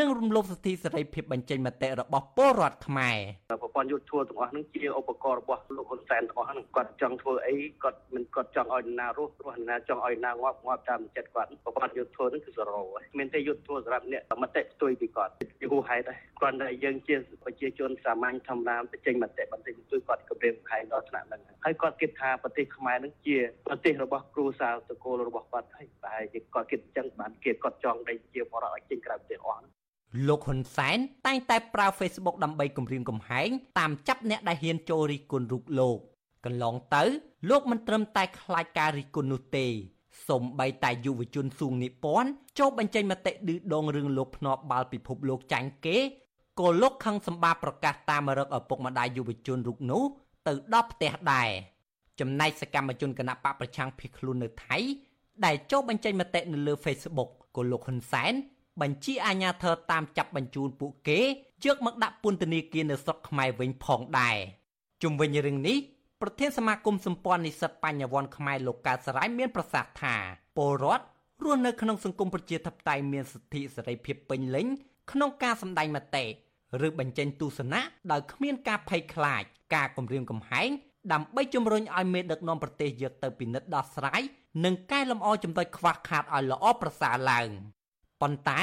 និងរំលោភសិទ្ធិសេរីភាពបញ្ចេញមតិរបស់ពលរដ្ឋខ្មែរប្រព័ន្ធយុទ្ធធម៌ទាំងអស់ហ្នឹងជាឧបករណ៍របស់លោកហ៊ុនសែនទាំងអស់ហ្នឹងគាត់ចង់ធ្វើអីគាត់មិនគាត់ចង់ឲ្យណារស់រស់ណាចង់ឲ្យណាងាប់ងាប់តាមចិត្តគាត់ប្រព័ន្ធយុទ្ធធម៌ហ្នឹងគឺសរោមានតែយុទ្ធធម៌សម្រាប់អ្នកមតិផ្ទុយពីគាត់យូរហេតុហើយគាត់តែយើងជាប្រជាជនសាមញ្ញធម្មតាបញ្ចេញមតិបន្តិចបន្តួចគាត់គម្រាមកំហែងដល់ថ្នាក់ហ្នឹងហើយគាត់គិតថាប្រទេសខ្មែរហ្នឹងជាប្រទេសរបស់គ្រួសារតកូលរបស់គាត់ហើយតែគាត់គិតអញ្ចឹងបានគេគាត់ចង់ដេញជាបរិបទឲ្យចេញក្រៅប្រទេសអស់ លោកហ៊ុនសែនតែងតែប្រើ Facebook ដើម្បីគំរាមកំហែងតាមចាប់អ្នកដែលហ៊ានចូលរិះគន់រូបលោកកន្លងទៅ លោកមិនត្រឹមតែខ្លាចការរិះគន់នោះទេសំបីតែយុវជនសួងនិពន្ធចូលបញ្ចេញមតិឌឺដងរឿងលោកភ្នាប់បាល់ពិភពលោកចាញ់គេក៏លោកខឹងសម្បាប្រកាសតាមរឹកឪពុកម្ដាយយុវជនរូបនោះទៅដល់ផ្ទះដែរចំណែកសកម្មជនគណៈបកប្រឆាំងភៀសខ្លួននៅថៃដែលចូលបញ្ចេញមតិនៅលើ Facebook ក៏លោកហ៊ុនសែន បញ្ជាអាជ្ញាធរតាមចាប់បញ្ជូនពួកគេយកមកដាក់ពន្ធនាគារនៅស្រុកខ្មែរវិញផងដែរជុំវិញរឿងនេះប្រធានសមាគមសម្ព័ន្ធនិស្សិតបញ្ញវន្តខ្មែរលោកកើតសរាយមានប្រសាសន៍ថាពលរដ្ឋរស់នៅក្នុងសង្គមប្រជាធិបតេយ្យមានសិទ្ធិសេរីភាពពេញលេញក្នុងការសម្ដែងមតិឬបញ្ចេញទស្សនៈដោយគ្មានការភ័យខ្លាច ការគំរាមកំហែងដើម្បីជំរុញឲ្យមេដឹកនាំប្រទេសយកទៅពិនិត្យដោះស្រាយនិងកែលម្អចំណុចខ្វះខាតឲ្យល្អប្រសើរឡើង ប៉ុន្តែ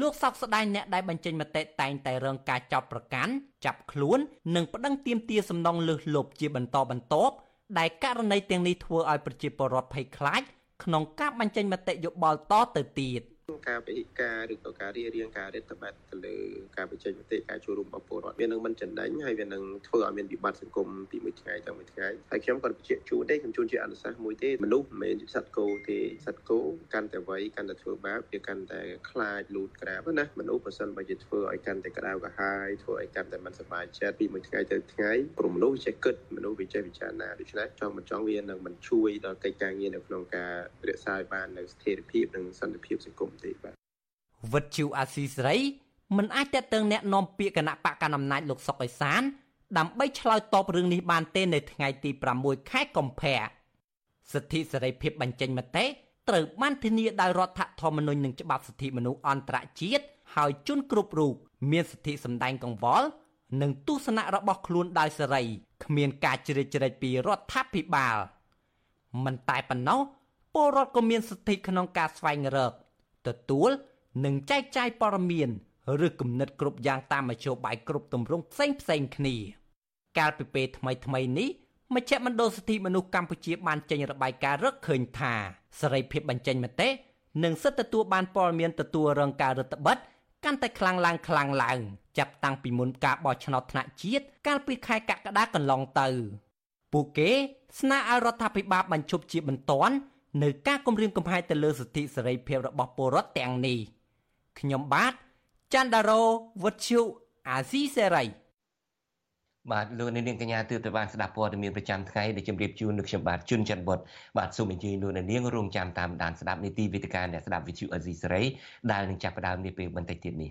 លោកសោកស្ដាយអ្នកដែលបញ្ចេញមតិតែងតែរងការចាប់ប្រកាន់ចាប់ខ្លួននិងប្តឹងទាមទារសំណងលើសលប់ជាបន្តបន្ទាប់ដែលករណីទាំងនេះធ្វើឲ្យប្រជាពលរដ្ឋភ័យខ្លាចក្នុងការបញ្ចេញមតិយោបល់តទៅទៀត។ ការពហិការឬក៏ការរៀបរៀងការរដ្ឋបတ်ទៅលើការបញ្ចេញមតិការចូលរួមរបស់ពលរដ្ឋវានឹងមិនចំណេញហើយវានឹងធ្វើឲ្យមានវិបត្តិសង្គមពីមួយថ្ងៃទៅមួយថ្ងៃហើយខ្ញុំក៏បញ្ជាក់ជូនទេខ្ញុំជូនជាអនុសាសន៍មួយទេមនុស្សមិនមែនជាសត្វគោទេសត្វគោកាន់តែវ័យកាន់តែធ្វើបាបវាកាន់តែខ្លាចលូតក្រាបណាមនុស្សបើសិនបើជាធ្វើឲ្យកាន់តែក្តៅក្រហាយធ្វើឲ្យកាន់តែមិនសប្បាយចិត្តពីមួយថ្ងៃទៅថ្ងៃព្រោះមនុស្សចេះគិតមនុស្សវាចេះពិចារណាដូច្នេះចង់មិនចង់វានឹងមិនជួយដល់កិច្ចការងារនៅក្នុងការរក្សាឲ្យបាននៅស្ថិរភាពនិងសន្តិភាពសង្គមទេបាទវិទ្យុអាស៊ីសេរីមិនអាចតេតឹងแนะនាំពាក្យគណៈបកកណ្ដាលអំណាចលោកសុកអេសាន ដើម្បីឆ្លើយតបរឿងនេះបានទេនៅថ្ងៃទី6ខែកុម្ភៈសិទ្ធិសេរីភាពបញ្ចេញមតិត្រូវបានធានាដោយរដ្ឋធម្មនុញ្ញនិងច្បាប់សិទ្ធិមនុស្សអន្តរជាតិហើយជនគ្រប់រូបមានសិទ្ធិសម្ដែងកង្វល់និងទស្សនៈរបស់ខ្លួនដោយសេរីគ្មានការជ្រៀតជ្រែកពីរដ្ឋាភិបាលមិនតែប៉ុណ្ណោះពលរដ្ឋក៏មានសិទ្ធិក្នុងការស្វែងរក ទទួលនិងចែកចាយព័ត៌មានឬគំនិតគ្រប់យ៉ាងតាមមធ្យោបាយគ្រប់ទម្រង់ផ្សេងផ្សេងគ្នា កាលពីពេលថ្មីថ្មីនេះមជ្ឈមណ្ឌលសិទ្ធិមនុស្សកម្ពុជាបានចេញរបាយការណ៍រកឃើញថាសេរីភាពបញ្ចេញមតិនិងសិទ្ធិទទួលបានព័ត៌មានទទួលរងការរឹតបន្តឹងកាន់តែខ្លាំងឡើងខ្លាំងឡើងចាប់តាំងពីមុនការបោះឆ្នោតថ្នាក់ជាតិកាលពីខែកក្កដាកន្លងទៅ ពួកគេស្នើឲ្យរដ្ឋាភិបាលបញ្ឈប់ជាបន្ទាន់ នៅការគម្រាមកំហែងទៅលើសិទ្ធិសេរីភាពរបស់ពលរដ្ឋទាំងនេះខ្ញុំបាទច័ន្ទដារោវុទ្ធុអាស៊ីសេរីបាទលោកនាងកញ្ញាទើបតែបានស្ដាប់ព័ត៌មានប្រចាំថ្ងៃដែលជម្រាបជូននៅខ្ញុំបាទជួនច័ន្ទបុតបាទសូមអញ្ជើញលោកនាងរងចាំតាមដានស្ដាប់នីតិវិទ្យាអ្នកស្ដាប់វិទ្យុអេស៊ីសេរីដែលនឹងចាប់ផ្ដើមនាពេលបន្តិចទៀតនេះ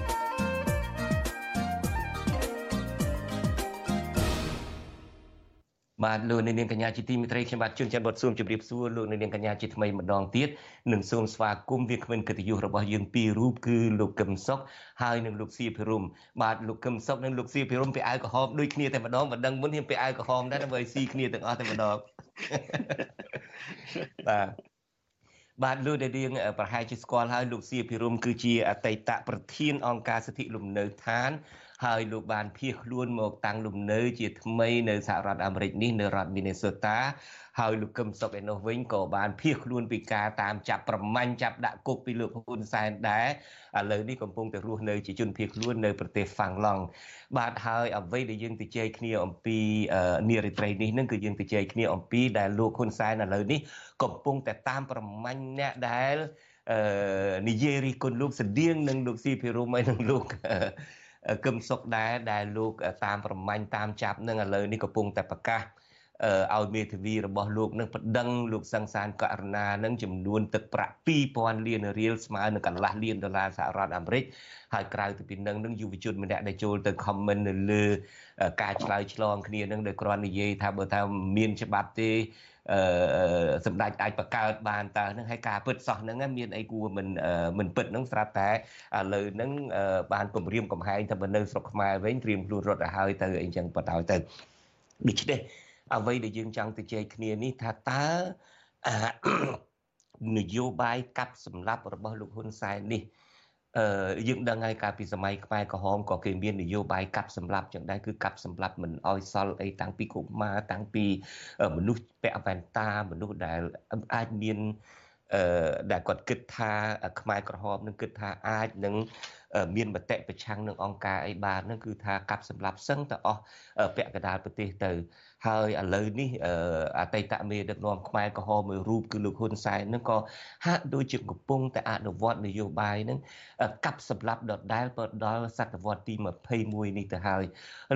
បាទលោកនាងកញ្ញាជាទីមេត្រីខ្ញុំបាទជួនច័ន្ទបុតស៊ូមជម្រាបសួរលោកនាងកញ្ញាជាថ្មីម្ដងទៀតនិងសូមស្វាគមន៍វាគ្មិនកិត្តិយសរបស់យើងពីររូបគឺលោកកឹមសុខហើយនិងលោកសៀភិរមបាទលោកកឹមសុខនិងលោកសៀភិរមពាក់អាវក្រហមដូចគ្នាតែម្ដងមិនដឹងមុនខ្ញុំពាក់អាវក្រហមដែរដើម្បីស៊ីគ្នាទាំងអស់តែម្ដងបាទបាទលោកដែលរៀងប្រហែលជាស្គាល់ហើយលោកសៀភិរមគឺជាអតីតប្រធានអង្គការសិទ្ធិលំនៅឋាន ហើយលោកបានភៀសខ្លួនមកតាំងលំនៅជាថ្មីនៅសហរដ្ឋអាមេរិកនេះនៅរដ្ឋ Minnesota ហើយលោកកឹមសុខឯនោះវិញក៏បានភៀសខ្លួនពីការតាមចាប់ប្រមាញ់ចាប់ដាក់គុកពីលោកហ៊ុនសែនដែរឥឡូវនេះកំពុងតែរស់នៅជាជនភៀសខ្លួននៅប្រទេសហ្វាំងឡង់បាទហើយអ្វីដែលយើងទៅជែកគ្នាអំពីនារីត្រីនេះនឹងគឺយើងទៅជែកគ្នាអំពីដែលលោកហ៊ុនសែនឥឡូវនេះកំពុងតែតាមប្រមាញ់អ្នកដែលអឺនិយាយរិះគន់លោកស្តៀងនិងលោកស៊ីភិរមហើយនិងលោក កឹមសុខដែរដែលលោកតាមប្រមាញ់តាមចាប់នឹងឥឡូវនេះកំពុងតែប្រកាសឲ្យមេធាវីរបស់លោកនឹងប្តឹងលោកសង្សានករណានឹងចំនួនទឹកប្រាក់2000លានរៀលស្មើនឹងកន្លះលានដុល្លារសហរដ្ឋអាមេរិកហើយក្រៅពីពីនឹងនឹងយុវជនម្នាក់ដែលចូលទៅ comment នៅលើការឆ្លើយឆ្លងគ្នានឹងដោយគ្រាន់និយាយថាបើថាមានច្បាប់ទេអឺ សម្ដេចអាចបង្កើតបានតើនឹងហើយការពិតសោះហ្នឹងមានអីគួរមិនមិនពិតហ្នឹងស្រាប់តែឥឡូវហ្នឹងបានគម្រាមកំហែងថាបើនៅស្រុកខ្មែរវិញត្រៀមខ្លួនរត់ទៅហើយទៅអីចឹងបតឲ្យទៅដូច្នេះអ្វីដែលយើងចង់ទៅជែកគ្នានេះថាតើនយោបាយកាប់សម្លាប់របស់លោកហ៊ុនសែននេះ អឺយើងដឹងហើយកាលពីសម័យខ្មែរក្រហមក៏គេមាននយោបាយកាប់សម្លាប់ចឹងដែរគឺកាប់សម្លាប់មិនអោយសល់អីតាំងពីកុមារតាំងពីមនុស្សពាក់វ៉ែនតាមនុស្សដែលអាចមានអឺដែលគាត់គិតថាខ្មែរក្រហមនឹងគិតថាអាចនឹងមានមតិប្រឆាំងនឹងអង្គការអីបានហ្នឹងគឺថាកាប់សម្លាប់សឹងទៅអស់ពាក់កណ្ដាលប្រទេសទៅ ហើយឥឡូវនេះអតីតមេដឹកនាំខ្មែរក្រហមមួយរូបគឺលោកហ៊ុនសែននឹងក៏ហាក់ដូចជាកំពុងតែអនុវត្តនយោបាយនឹងកាប់សម្លាប់ដដែលបើដល់សតវត្សទី21នេះទៅហើយ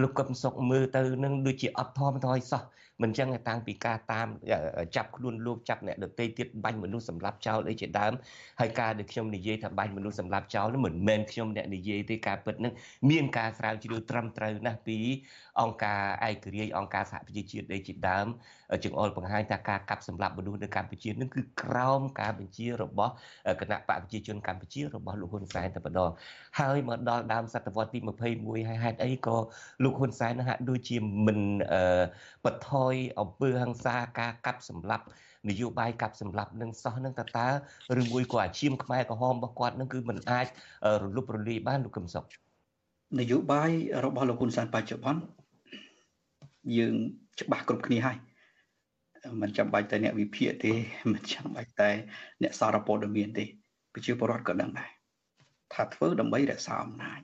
លោកកឹមសុខមើលទៅនឹងដូចជាអត់ធម្មតាសោះមិនចឹងតាំងពីការតាមចាប់ខ្លួនលោកចាប់អ្នកដទៃទៀតបាញ់មនុស្សសម្លាប់ចោលអីជាដើមហើយការដែលខ្ញុំនិយាយថាបាញ់មនុស្សសម្លាប់ចោលនោះមិនមែនខ្ញុំអ្នកនិយាយទេការពិតនឹងមានការស្រាវជ្រាវត្រឹមត្រូវណាស់ពី អង្គការឯករាជ្យអង្គការសហប្រជាជាតិដេជាដើមចង្អុលបង្ហាញថាការកាប់សម្លាប់មនុស្សនៅកម្ពុជានឹងគឺក្រោមការបញ្ជារបស់គណៈបកប្រជាជនកម្ពុជារបស់លោកហ៊ុនសែនតែម្ដងហើយមកដល់ដើមសតវត្សទី21ហើយហេតុអីក៏លោកហ៊ុនសែននឹងហាក់ដូចជាមិនបថយអំពើហិង្សាការកាប់សម្លាប់នយោបាយកាប់សម្លាប់នឹងសោះនឹងតើតើឬមួយក៏អាជីមខ្មែរក្រហមរបស់គាត់នឹងគឺមិនអាចរលុបរលាយបានលោកកឹមសុខនយោបាយរបស់លោកហ៊ុនសែនបច្ចុប្បន្ន យើងច្បាស់គ្រប់គ្នាហើយមិនចាំបាច់តែអ្នកវិភាគទេមិនចាំបាច់តែ អ្នកសារព័ត៌មានទេប្រជាពលរដ្ឋក៏ដឹងដែរថាធ្វើដើម្បីរក្សាអំណាច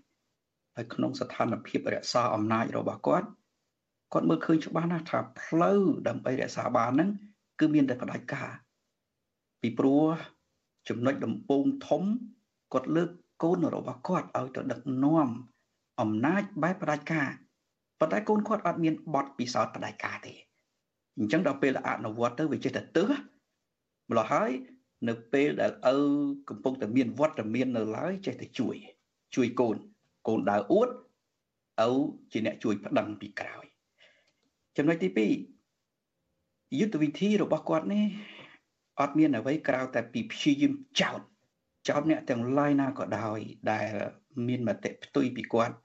ហើយក្នុងស្ថានភាពរក្សាអំណាចរបស់គាត់គាត់មើលឃើញច្បាស់ណាស់ថាផ្លូវដើម្បីរក្សាបានហ្នឹងគឺមានតែផ្ដាច់ការពីព្រោះចំណុចដំបូងធំគាត់លើកកូនរបស់គាត់ឲ្យទៅដឹកនាំអំណាចបែបផ្ដាច់ការ ប៉ុន្តែកូនគាត់អត់មានបទពិសោធន៍ផ្ដាច់ការទេអញ្ចឹងដល់ពេលអនុវត្តទៅវាចេះតែទើសម្ល៉េះហើយនៅពេលដែលឪកំពុងតែមានវត្តមាននៅឡើយចេះតែជួយ ជួយកូនកូនដើរអួតឪជាអ្នកជួយប្តឹងពីក្រោយ ចំណុចទី2យុទ្ធវិធីរបស់គាត់នេះអត់មានអ្វីក្រៅតែពីព្យាយាមចោតចោតអ្នកទាំងឡាយណាក៏ដោយដែលមានមតិផ្ទុយពីគាត់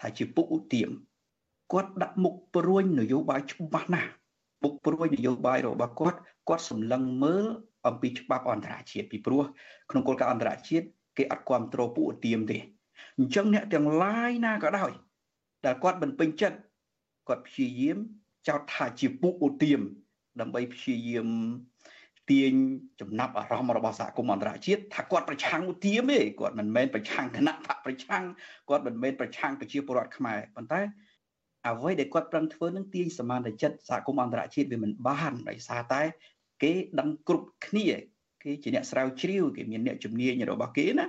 ថាជាពុកឧទាម គាត់ដាក់មុខព្រួយនយោបាយច្បាស់ណាស់មុខព្រួយនយោបាយរបស់គាត់គាត់សម្លឹងមើលអំពីច្បាប់អន្តរជាតិពីព្រោះក្នុងគោលការណ៍អន្តរជាតិគេអត់គ្រប់គ្រងពួកឧទាមទេអញ្ចឹងអ្នកទាំងឡាយណាក៏ដោយដែលគាត់មិនពេញចិត្តគាត់ព្យាយាមចោទថាជាពួកឧទាមដើម្បីព្យាយាមទាញចំណាប់អារម្មណ៍របស់សហគមន៍អន្តរជាតិថាគាត់ប្រឆាំងឧទាមទេគាត់មិនមែនប្រឆាំងគណៈបកប្រឆាំងគាត់មិនមែនប្រឆាំងប្រជាពលរដ្ឋខ្មែរប៉ុន្តែ អ្វីដែលគាត់ប្រឹងធ្វើនឹងទាញសមានចិត្តសហគមន៍អន្តរជាតិវាមិនបានដោយសារតែ គេដឹងគ្រប់គ្នាគេជាអ្នកស្រាវជ្រាវគេមានអ្នកជំនាញរបស់គេណា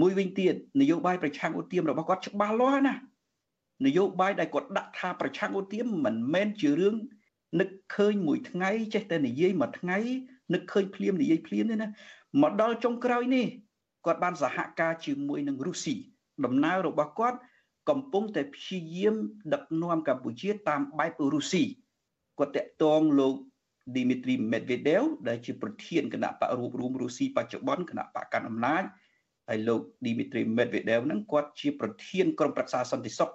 មួយវិញទៀតនយោបាយប្រឆាំងឧទាមរបស់គាត់ច្បាស់លាស់ណានយោបាយដែលគាត់ដាក់ថាប្រឆាំងឧទាមមិនមែនជារឿងនឹកឃើញមួយថ្ងៃចេះតែនិយាយមួយថ្ងៃនឹកឃើញភ្លាមនិយាយភ្លាមទេណាមកដល់ចុងក្រោយនេះគាត់បានសហការជាមួយនឹងរុស្ស៊ីដំណើររបស់គាត់ កំពុងតែព្យាយាមដឹកនាំកម្ពុជាតាមបែបរុស្ស៊ីគាត់តាក់ទងលោក Dmitry Medvedev ដែលជាប្រធានគណៈបករួបរวมរុស្ស៊ីបច្ចុប្បន្នគណៈបកកណ្ដាលអំណាចហើយលោក Dmitry Medvedev ហ្នឹងគាត់ជាប្រធានក្រុមប្រឹក្សាសន្តិសុខ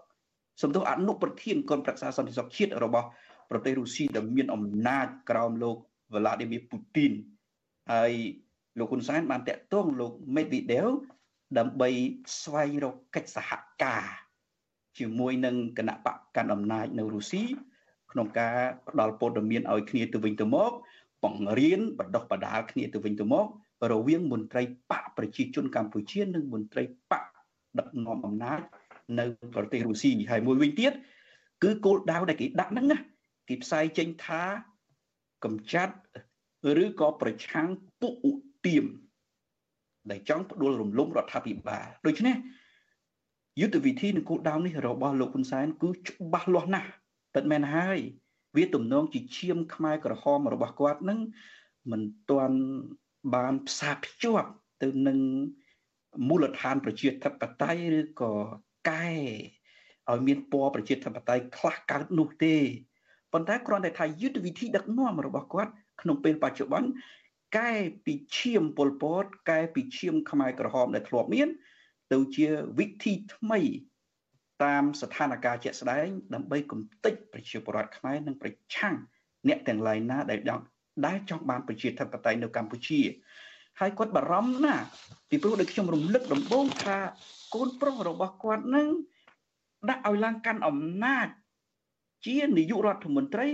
សំដៅអនុប្រធានក្រុមប្រឹក្សាសន្តិសុខជាតិរបស់ប្រទេសរុស្ស៊ីដែលមានអំណាចក្រោមលោក Vladimir Putin ហើយលោកហ៊ុនសែនបានតាក់ទងលោក Medvedev ដើម្បីស្វែងរកកិច្ចសហការ ជាមួយនឹងគណៈបកកាន់អំណាចនៅរុស្ស៊ីក្នុងការផ្ដល់ព័ត៌មានឲ្យគ្នាទៅវិញទៅមកបង្រៀនបណ្ដុះបណ្ដាលគ្នាទៅវិញទៅមករវាងមន្ត្រីបកប្រជាជនកម្ពុជានិងមន្ត្រីបកដឹកនាំអំណាចនៅប្រទេសរុស្ស៊ីហើយមួយវិញទៀតគឺគោលដៅដែលគេដាក់ហ្នឹងណាគេផ្សាយចេញថាកំចាត់ឬក៏ប្រឆាំងពួកឧទាមដែលចង់ផ្ដួលរំលំរដ្ឋាភិបាលដូច្នេះ យុទ្ធវិធីនិងគោលដៅនេះរបស់លោកហ៊ុនសែនគឺច្បាស់លាស់ណាស់ពិតមែនហើយ វាទំនងជាឈាមខ្មែរក្រហមរបស់គាត់នឹងមិនទាន់បានផ្សារភ្ជាប់ទៅនឹងមូលដ្ឋានប្រជាធិបតេយ្យឬក៏កែឲ្យមានពណ៌ប្រជាធិបតេយ្យខ្លះកើតនោះទេប៉ុន្តែគ្រាន់តែថាយុទ្ធវិធីដឹកនាំរបស់គាត់ក្នុងពេលបច្ចុប្បន្នកែពីឈាមពលពតកែពីឈាមខ្មែរក្រហមដែលធ្លាប់មាន ទៅជាវិធីថ្មី តាមស្ថានភាពជាក់ស្ដែង ដើម្បីគំតិចប្រជាពលរដ្ឋខ្មែរនិងប្រឆាំងអ្នកទាំងឡាយណាដែលចង់ដែលចង់បានប្រជាធិបតេយ្យនៅកម្ពុជាហើយគាត់បារម្ភណាស់ពីព្រោះដូចខ្ញុំរំលឹកដំបូងថាកូនប្រុសរបស់គាត់នឹងដាក់ឲ្យឡើងកាន់អំណាចជានាយករដ្ឋមន្ត្រី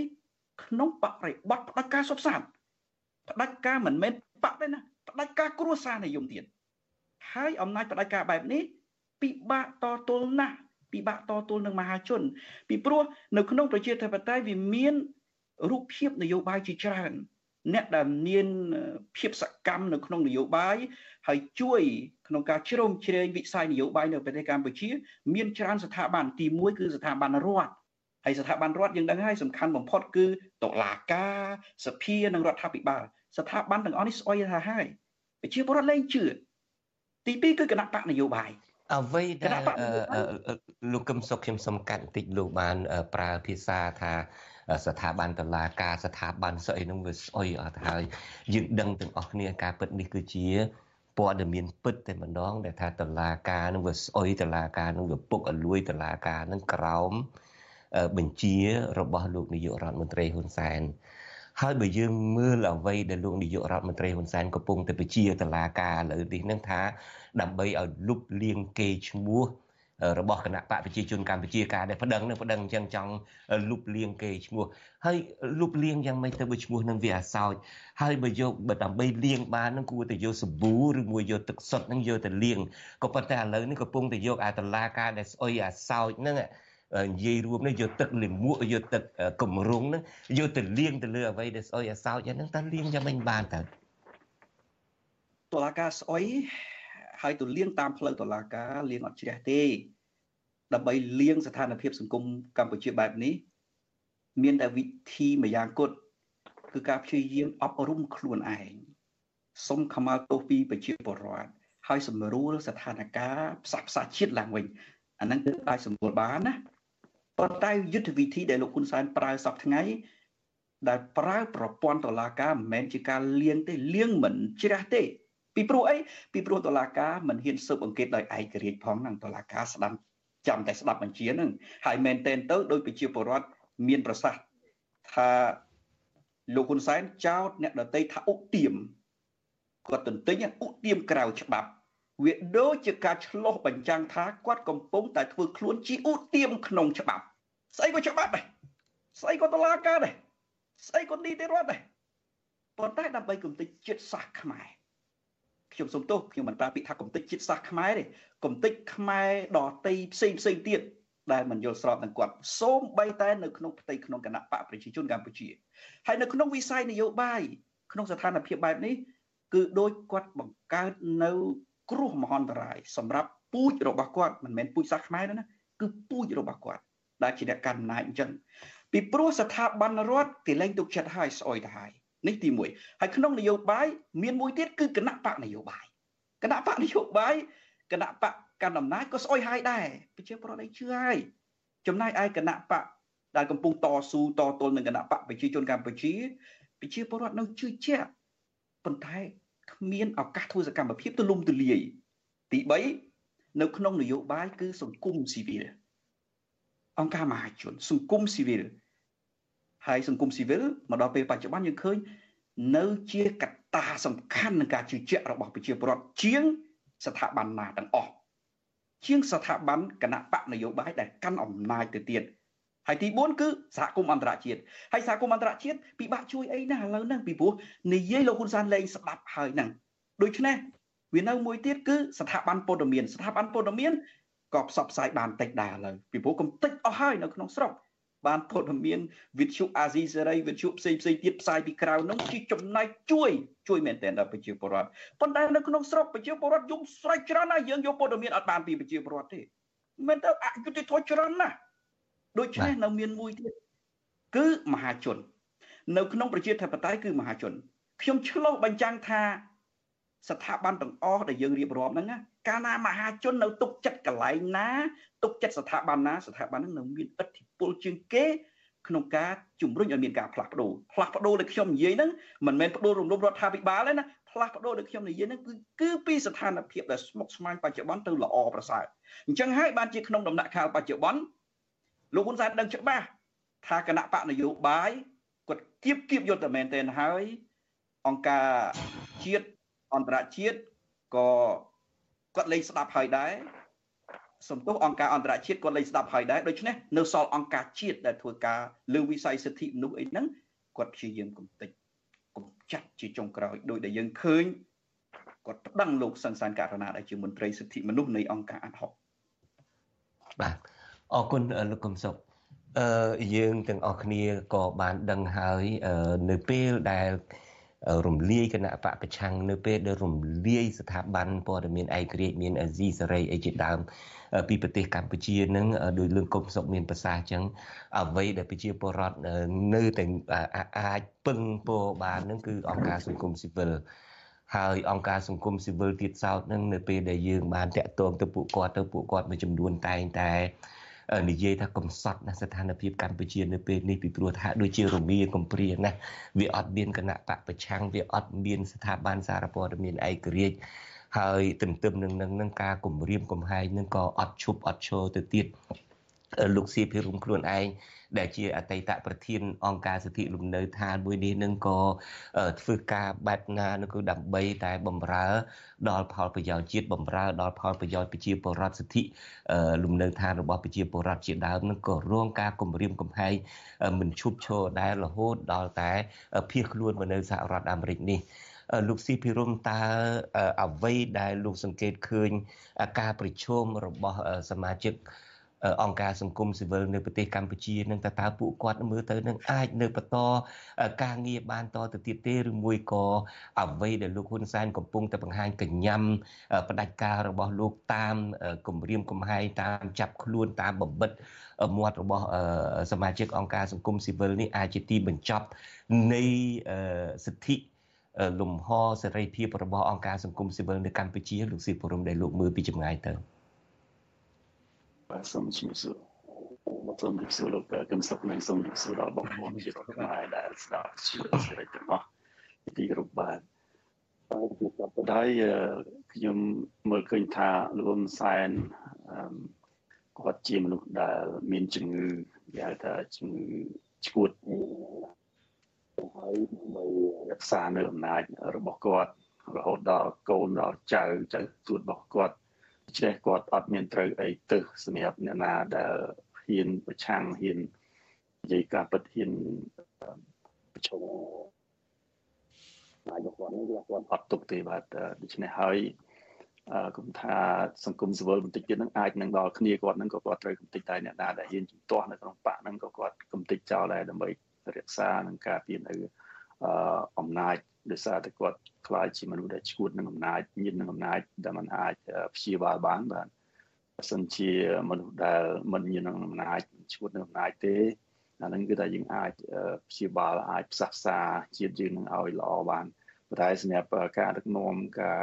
ក្នុងបរិបទផ្ដាច់ការសុបសាទផ្ដាច់ការមិនមែនបកទេណាផ្ដាច់ការគ្រួសារនិយមទៀត ហើយអំណាចផ្ដាច់ការបែបនេះពិបាកតទល់ណាស់ពិបាកតទល់នឹងមហាជន ពីព្រោះនៅក្នុងប្រជាធិបតេយ្យវាមានរូបភាពនយោបាយជាច្រើនអ្នកដែលមានភាពសកម្មនៅក្នុងនយោបាយហើយជួយក្នុងការជ្រោមជ្រែងវិស័យនយោបាយនៅប្រទេសកម្ពុជា មានច្រើនស្ថាប័នទី1គឺស្ថាប័នរដ្ឋហើយស្ថាប័នរដ្ឋយើងដឹងហើយសំខាន់បំផុតគឺតុលាការសភានិងរដ្ឋាភិបាលស្ថាប័នទាំងអស់នេះស្អុយថាហើយប្រជាពលរដ្ឋលែងជឿ ទី2គឺគណៈបកនយោបាយអ្វីដែលលោកកឹមសុខខ្ញុំសំកាត់បន្តិចលោកបាន ប្រើភាសាថាស្ថាប័នតឡាការស្ថាប័នស្អីហ្នឹងវាស្អុយអត់ហើយយើងដឹងទាំងអស់គ្នាការពិតនេះគឺជាព័ត៌មានពិតតែម្ដងដែលថាតឡាការនឹងវាស្អុយតឡាការនឹងវាពុកអលួយតឡាការនឹងក្រោមបញ្ជារបស់លោកនាយករដ្ឋមន្ត្រីហ៊ុនសែន ហើយបើយើងមើលអ្វីដែលលោកនាយករដ្ឋមន្ត្រីហ៊ុនសែនកំពុងតែបញ្ជាតឡាការឥឡូវនេះនឹងថា ដើម្បីឲ្យលុបលាងគេឈ្មោះរបស់គណៈបកប្រជាជនកម្ពុជាការដែលប្តឹងនឹងប្តឹងអញ្ចឹងចង់លុបលាងគេឈ្មោះហើយលុបលាងយ៉ាងម៉េចទៅបើឈ្មោះនឹងវាអាសោចហើយបើយកបើដើម្បីលាងបាននឹងគួរតែយកសាប៊ូឬមួយយកទឹកសុទ្ធនឹងយកទៅលាងក៏ប៉ុន្តែឥឡូវនេះកំពុងតែយកអាតឡាការដែលស្អុយអាសោចហ្នឹង និយាយរួមនេះយកទឹកលាមកយកទឹកកំរុងហ្នឹងយកទៅលាងទៅលើអ្វីដែលស្អុយអាសោចហ្នឹងតើលាងយ៉ាងម៉េចបានតើតឡាការស្អុយហើយទៅលាងតាមផ្លូវតុលាការលាងអត់ជ្រះទេដើម្បីលាងស្ថានភាពសង្គមកម្ពុជាបែបនេះ មានតែវិធីម្យ៉ាងគត់គឺការព្យាយាមអប់រំខ្លួនឯងសុំខមាទោសពីប្រជាពលរដ្ឋហើយសម្រួលស្ថានភាពផ្សះផ្សាជាតិឡើងវិញអាហ្នឹងគឺអាចសម្រួលបានណា ប៉ុន្តែយុទ្ធវិធីដែលលោកហ៊ុនសែនប្រើសពថ្ងៃដែលប្រើប្រព័ន្ធតុលាការមិនមែនជាការលៀងទេលៀងមិនជ្រះទេ ពីព្រោះអីពីព្រោះតុលាការមិនហ៊ានស៊ើបអង្កេតដោយឯករាជ្យផងហ្នឹងតុលាការស្ដាប់ចាំតែស្ដាប់បញ្ជាហ្នឹងហើយមែនតែនទៅដោយប្រជាពលរដ្ឋមានប្រសាសន៍ថាលោកហ៊ុនសែនចោទអ្នកដតីថាឧទាមគាត់ទន្ទិញឧទាមក្រៅច្បាប់ វាដូចជាការឆ្លោះបញ្ចាំងថាគាត់កំពុងតែធ្វើខ្លួនជាឧទាមក្នុងច្បាប់ ស្អីក៏ច្បាប់ដែរស្អីក៏តឡាការដែរស្អីក៏នីតិរដ្ឋដែរប៉ុន្តែដើម្បីគំតិចជាតិសាសន៍ខ្មែរខ្ញុំសុំទោសខ្ញុំមិនប្រើពាក្យថាគំតិចជាតិសាសន៍ខ្មែរទេគំតិចខ្មែរដតីផ្សេងផ្សេងទៀតដែលមិនយល់ស្របនឹងគាត់សូម្បីតែនៅក្នុងផ្ទៃក្នុងគណៈបកប្រជាជនកម្ពុជាហើយនៅក្នុងវិស័យនយោបាយក្នុងស្ថានភាពបែបនេះគឺដូចគាត់បង្កើតនៅ គ្រោះមហន្តរាយសម្រាប់ពូជរបស់គាត់មិនមែនពូជសាសខ្មែរទេណាគឺពូជរបស់គាត់ដែលជាអ្នកកាន់អំណាចអញ្ចឹងពីព្រោះស្ថាប័នរដ្ឋគេលែងទុកចិត្តឲ្យស្អុយទៅហើយនេះទី1ហើយក្នុងនយោបាយមានមួយទៀតគឺគណៈបកនយោបាយគណៈបកនយោបាយគណៈបកកាន់អំណាចក៏ស្អុយហើយដែរប្រជាប្រដ្ឋឯងជឿហើយចំណាយឯគណៈបកដែលកំពុងតស៊ូតទល់នឹងគណៈបកប្រជាជនកម្ពុជាប្រជាពលរដ្ឋនៅជឿជាក់ប៉ុន្តែ គ្មានឱកាសធ្វើសកម្មភាពទូលំទូលាយទី3នៅក្នុងនយោបាយគឺសង្គមស៊ីវិលអង្គការមហាជន សង្គមស៊ីវិលហើយសង្គមស៊ីវិលមកដល់ពេលបច្ចុប្បន្នយើងឃើញនៅជាកត្តាសំខាន់នៃការជឿជាក់របស់ប្រជាពលរដ្ឋជាងស្ថាប័នណាទាំងអស់ជាងស្ថាប័នគណៈបកនយោបាយដែលកាន់អំណាចទៅទៀត ហើយទី4គឺសហគមន៍អន្តរជាតិហើយសហគមន៍អន្តរជាតិពិបាកជួយអីណាឥឡូវហ្នឹងពីព្រោះនិយាយលោកហ៊ុនសែនលែងស្ដាប់ហើយហ្នឹងដូច្នេះវានៅមួយទៀតគឺស្ថាប័នព័ត៌មានស្ថាប័នព័ត៌មានក៏ផ្សព្វផ្សាយបានតិចដែរឥឡូវពីព្រោះកំតិចអស់ហើយនៅក្នុងស្រុកបានព័ត៌មានវិទ្យុអាស៊ីសេរីវិទ្យុផ្សេងផ្សេងទៀតផ្សាយពីក្រៅនោះជាចំណែកជួយជួយមែនទែនដល់ប្រជាពលរដ្ឋប៉ុន្តែនៅក្នុងស្រុកប្រជាពលរដ្ឋយំស្រែកច្រើនណាស់យើងយកព័ត៌មានអត់បានពីប្រជាពលរដ្ឋទេមែនតើអយុត្តិធម៌ច្រើនណាស់ ដូច្នេះនៅមានមួយទៀតគឺមហាជន នៅក្នុងប្រជាធិបតេយ្យគឺមហាជនខ្ញុំឆ្លោះបញ្ចាំងថា ស្ថាប័នទាំងអស់ដែលយើងរៀបរាប់ហ្នឹងកាលណាមហាជននៅទុកចិត្តកន្លែងណាទុកចិត្តស្ថាប័នណាស្ថាប័នហ្នឹងនៅមានឥទ្ធិពលជាងគេក្នុងការជំរុញឲ្យមានការផ្លាស់ប្ដូរផ្លាស់ប្ដូរដែលខ្ញុំនិយាយហ្នឹងមិនមែនប្ដូររំលោភរដ្ឋាភិបាលទេណាផ្លាស់ប្ដូរដែលខ្ញុំនិយាយហ្នឹងគឺគឺពីស្ថានភាពដែលស្មុគស្មាញបច្ចុប្បន្នទៅល្អប្រសើរអញ្ចឹងហើយបានជាក្នុងដំណាក់កាលបច្ចុប្បន្ន លោកហ៊ុនសែនដឹងច្បាស់ថាគណៈបកនយោបាយគាត់គៀបគៀបយុទ្ធមែនទែនហើយអង្គការជាតិអន្តរជាតិក៏គាត់លេងស្ដាប់ហើយដែរសំទោសអង្គការអន្តរជាតិគាត់លេងស្ដាប់ហើយដែរដូច្នេះនៅសល់អង្គការជាតិដែលធ្វើការលើវិស័យសិទ្ធិមនុស្សអីហ្នឹងគាត់ព្យាយាមកំទេចកំចាត់ជាចុងក្រោយដោយដែលយើងឃើញគាត់ប្តឹងលោកសង្សានករណាដែលជាមន្ត្រីសិទ្ធិមនុស្សនៃអង្គការអាត់ហុកបាទ អរគុណលោកកឹមសុខអឺយើងទាំងអស់គ្នាក៏បានដឹងហើយនៅពេលដែលរំលាយគណៈបកប្រឆាំងនៅពេលដែលរំលាយស្ថាប័នព័ត៌មានឯករាជ្យមានអាស៊ីសេរីអីជាដើមពីប្រទេសកម្ពុជានឹងដោយលឿងកុំសុកមានប្រសាសន៍ចឹងអ្វីដែលប្រជាពលរដ្ឋនៅតែអាចពឹងពោបាននឹងគឺអង្គការសង្គមស៊ីវិលហើយអង្គការសង្គមស៊ីវិលទៀតសោតនឹងនៅពេលដែលយើងបានតាក់ទងទៅពួកគាត់ទៅពួកគាត់មួយចំនួនតែងតែ និយាយថាកំសត់ណាស្ថានភាពកម្ពុជានៅពេលនេះពីព្រោះថាដូចជារមៀកំព្រាណាវាអត់មានគណៈបកប្រឆាំងវាអត់មានស្ថាប័នសារព័ត៌មានឯករាជ្យហើយទន្ទឹមនឹងនឹងការគម្រាមកំហែងនឹងក៏អត់ឈប់អត់ឈរទៅទៀត លោកសៀភិរុំខ្លួនឯងដែលជាអតីតប្រធានអង្គការសិទ្ធិលំនៅឋានមួយនេះនឹងក៏ធ្វើការបែបណានោះគឺដើម្បីតែបំរើ ដល់ផលប្រយោជន៍ជាតិបំរើដល់ផលប្រយោជន៍ប្រជាពលរដ្ឋសិទ្ធិលំនៅឋានរបស់ប្រជាពលរដ្ឋជាដើមនឹងក៏រងការគំរាមកំហែងមិនឈប់ឈរដែររហូតដល់តែភៀសខ្លួនមកនៅសហរដ្ឋអាមេរិកនេះលោកស៊ីភិរមតើអ្វីដែលលោកសង្កេតឃើញការប្រជុំរបស់សមាជិក អង្គការសង្គមស៊ីវិលនៅប្រទេសកម្ពុជានឹងតើតើពួកគាត់មើលទៅនឹងអាចនៅបន្តការងារបានតទៅទៀតទេឬមួយក៏អ្វីដែលលោកហ៊ុនសែនកំពុងតែបង្ហាញកញ្ញាំផ្ដាច់ការរបស់លោកតាមគម្រាមកំហែងតាមចាប់ខ្លួនតាមបំបិតមាត់របស់សមាជិកអង្គការសង្គមស៊ីវិលនេះអាចជាទីបញ្ចប់នៃសិទ្ធិលំហសេរីភាពរបស់អង្គការសង្គមស៊ីវិលនៅកម្ពុជាលោកស៊ីពរមដែលលោកមើលពីចម្ងាយទៅ បាទសូមជំរាបសួរមកសូមជម្រាបសួរលោកកឹមសុខនិងសូមជម្រាបសួរដល់បងប្អូនជារដ្ឋខ្មែរដែលស្ដាប់ជាសេរីទាំងអស់ទីគ្រប់បាទហើយជាបដៃខ្ញុំមើលឃើញថាលោកហ៊ុនសែនគាត់ជាមនុស្សដែលមានជំងឺគេហៅថាជំងឺឈួតហើយដើម្បីរក្សានៅអំណាចរបស់គាត់រហូតដល់កូនដល់ចៅចៅទួតរបស់គាត់ ដូច្នេះគាត់អត់មានត្រូវអីទៅសម្រាប់អ្នកណាដែលហ៊ានប្រឆាំងហ៊ាននិយាយការពិតហ៊ានប្រជុំនាយកគាត់នេះគាត់អត់ទុកទេបាទដូច្នេះហើយគុំថាសង្គមស៊ីវិលបន្តិចទៀតហ្នឹងអាចនឹងដល់គ្នាគាត់ហ្នឹងក៏គាត់ត្រូវកំតិចតែអ្នកណាដែលហ៊ានជំទាស់នៅក្នុងបកហ្នឹងក៏គាត់កំតិចចោលដែរដើម្បីរក្សានឹងការពារនៅ អំណាចដោយសារតែគាត់ខ្លាចជាមនុស្សដែលឈួតនឹងអំណាចញៀននឹងអំណាចដែលมันអាចព្យាបាលបានបាទបើសិនជាមនុស្សដែលមិនញៀននឹងអំណាចឈួតនឹងអំណាចទេអានឹងគឺថាយើងអាចព្យាបាលអាចផ្សះផ្សាជាតិយើងនឹងឲ្យល្អបានប៉ុន្តែសម្រាប់ការដឹកនាំការ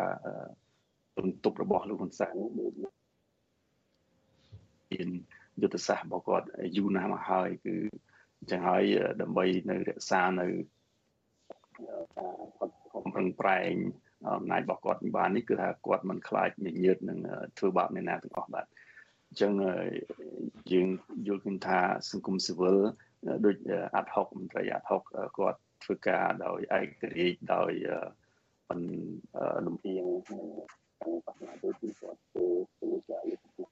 បន្ទប់របស់លោកហ៊ុនសែនដូចមានយុទ្ធសាស្ត្ររបស់គាត់យូរណាស់មកហើយគឺអញ្ចឹងហើយដើម្បីនៅរក្សានៅ ការខំប្រឹងប្រែងអំណាចរបស់គាត់បាននេះគឺថាគាត់មិនខ្លាចញញើតនឹងធ្វើបាបអ្នកណាទាំងអស់បាទអញ្ចឹងយើងយល់ឃើញថាសង្គមស៊ីវិលដូចអាត់ហុកមន្ត្រីអាត់ហុកគាត់ធ្វើការដោយឯករាជ្យដោយមិនលំអៀងខាងបញ្ញាដូចជាគាត់ធ្វើពលការលើកទឹក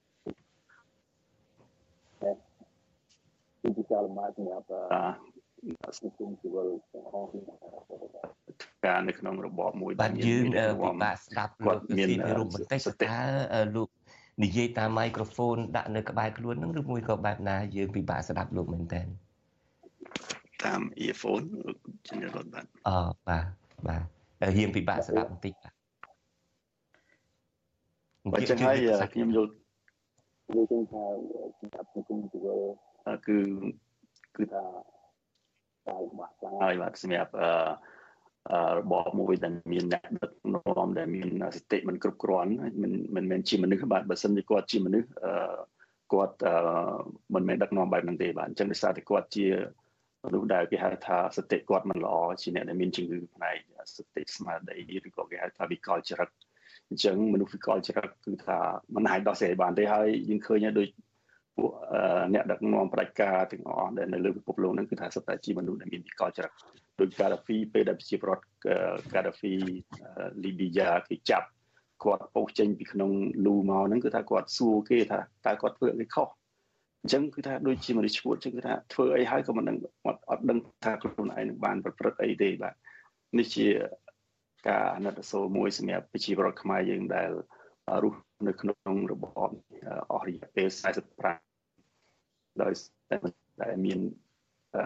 គឺពិចារណាសម្រាប់ សង្គមស៊ីវិលទាំងអស់ការនៅក្នុងរបបមួយបាទយើងពិបាកស្ដាប់គាត់មានរូបបន្តិចថាលោកនិយាយតាមមីក្រូហ្វូនដាក់នៅក្បែរខ្លួននឹងឬមួយក៏បែបណាយើងពិបាកស្ដាប់លោកមែនតើតាម earphone ជំនឿរត់បាទអបាទបាទយើងពិបាកស្ដាប់បន្តិចបាទបើចឹងហើយខ្ញុំយល់យល់ឃើញថាសម្រាប់សង្គមស៊ីវិលគឺគឺថាការលំ បាកខ្លាំងហើយបាទសម្រាប់អឺរបបមួយដែលមានអ្នកដឹកនាំដែលមានសតិមិនគ្រប់គ្រាន់មិនមិនមែនជាមនុស្សបាទបើសិនជាគាត់ជាមនុស្សអឺគាត់អឺមិនមែនដឹកនាំបែបហ្នឹងទេបាទអញ្ចឹងដោយសារតែគាត់ជាមនុស្សដែលគេហៅថាសតិគាត់មិនល្អជាអ្នកដែលមានជំងឺផ្នែកសតិស្មារតីឬក៏គេហៅថាវិកលចរិតអញ្ចឹងមនុស្សវិកលចរិតគឺថាមិនអាចដោះស្រាយបានទេហើយយើងឃើញដូច ពួកអ្នកដឹកនាំផ្ដាច់ការទាំងអស់ដែលនៅលើពិភពលោកហ្នឹងគឺថាសុទ្ធតែជាមនុស្សដែលមានវិកលចរិតដោយកាដាហ្វីពេលដែលប្រជាប្រដ្ឋកាដាហ្វីលីប៊ីយ៉ាគេចាប់គាត់អូសចេញពីក្នុងលូមកហ្នឹងគឺថាគាត់សួរគេថាតើគាត់ធ្វើអីខុសអញ្ចឹងគឺថាដូចជាមនុស្សឈួតអញ្ចឹងគឺថាធ្វើអីហើយក៏មិនដឹងអត់ដឹងថាខ្លួនឯងនឹងបានប្រព្រឹត្តអីទេបាទនេះជាការអាណិតសូរមួយសម្រាប់ប្រជាពលរដ្ឋខ្មែរយើងដែល រស់នៅក្នុងរបបអស់រយៈពេល45ដោយតែមានអឺ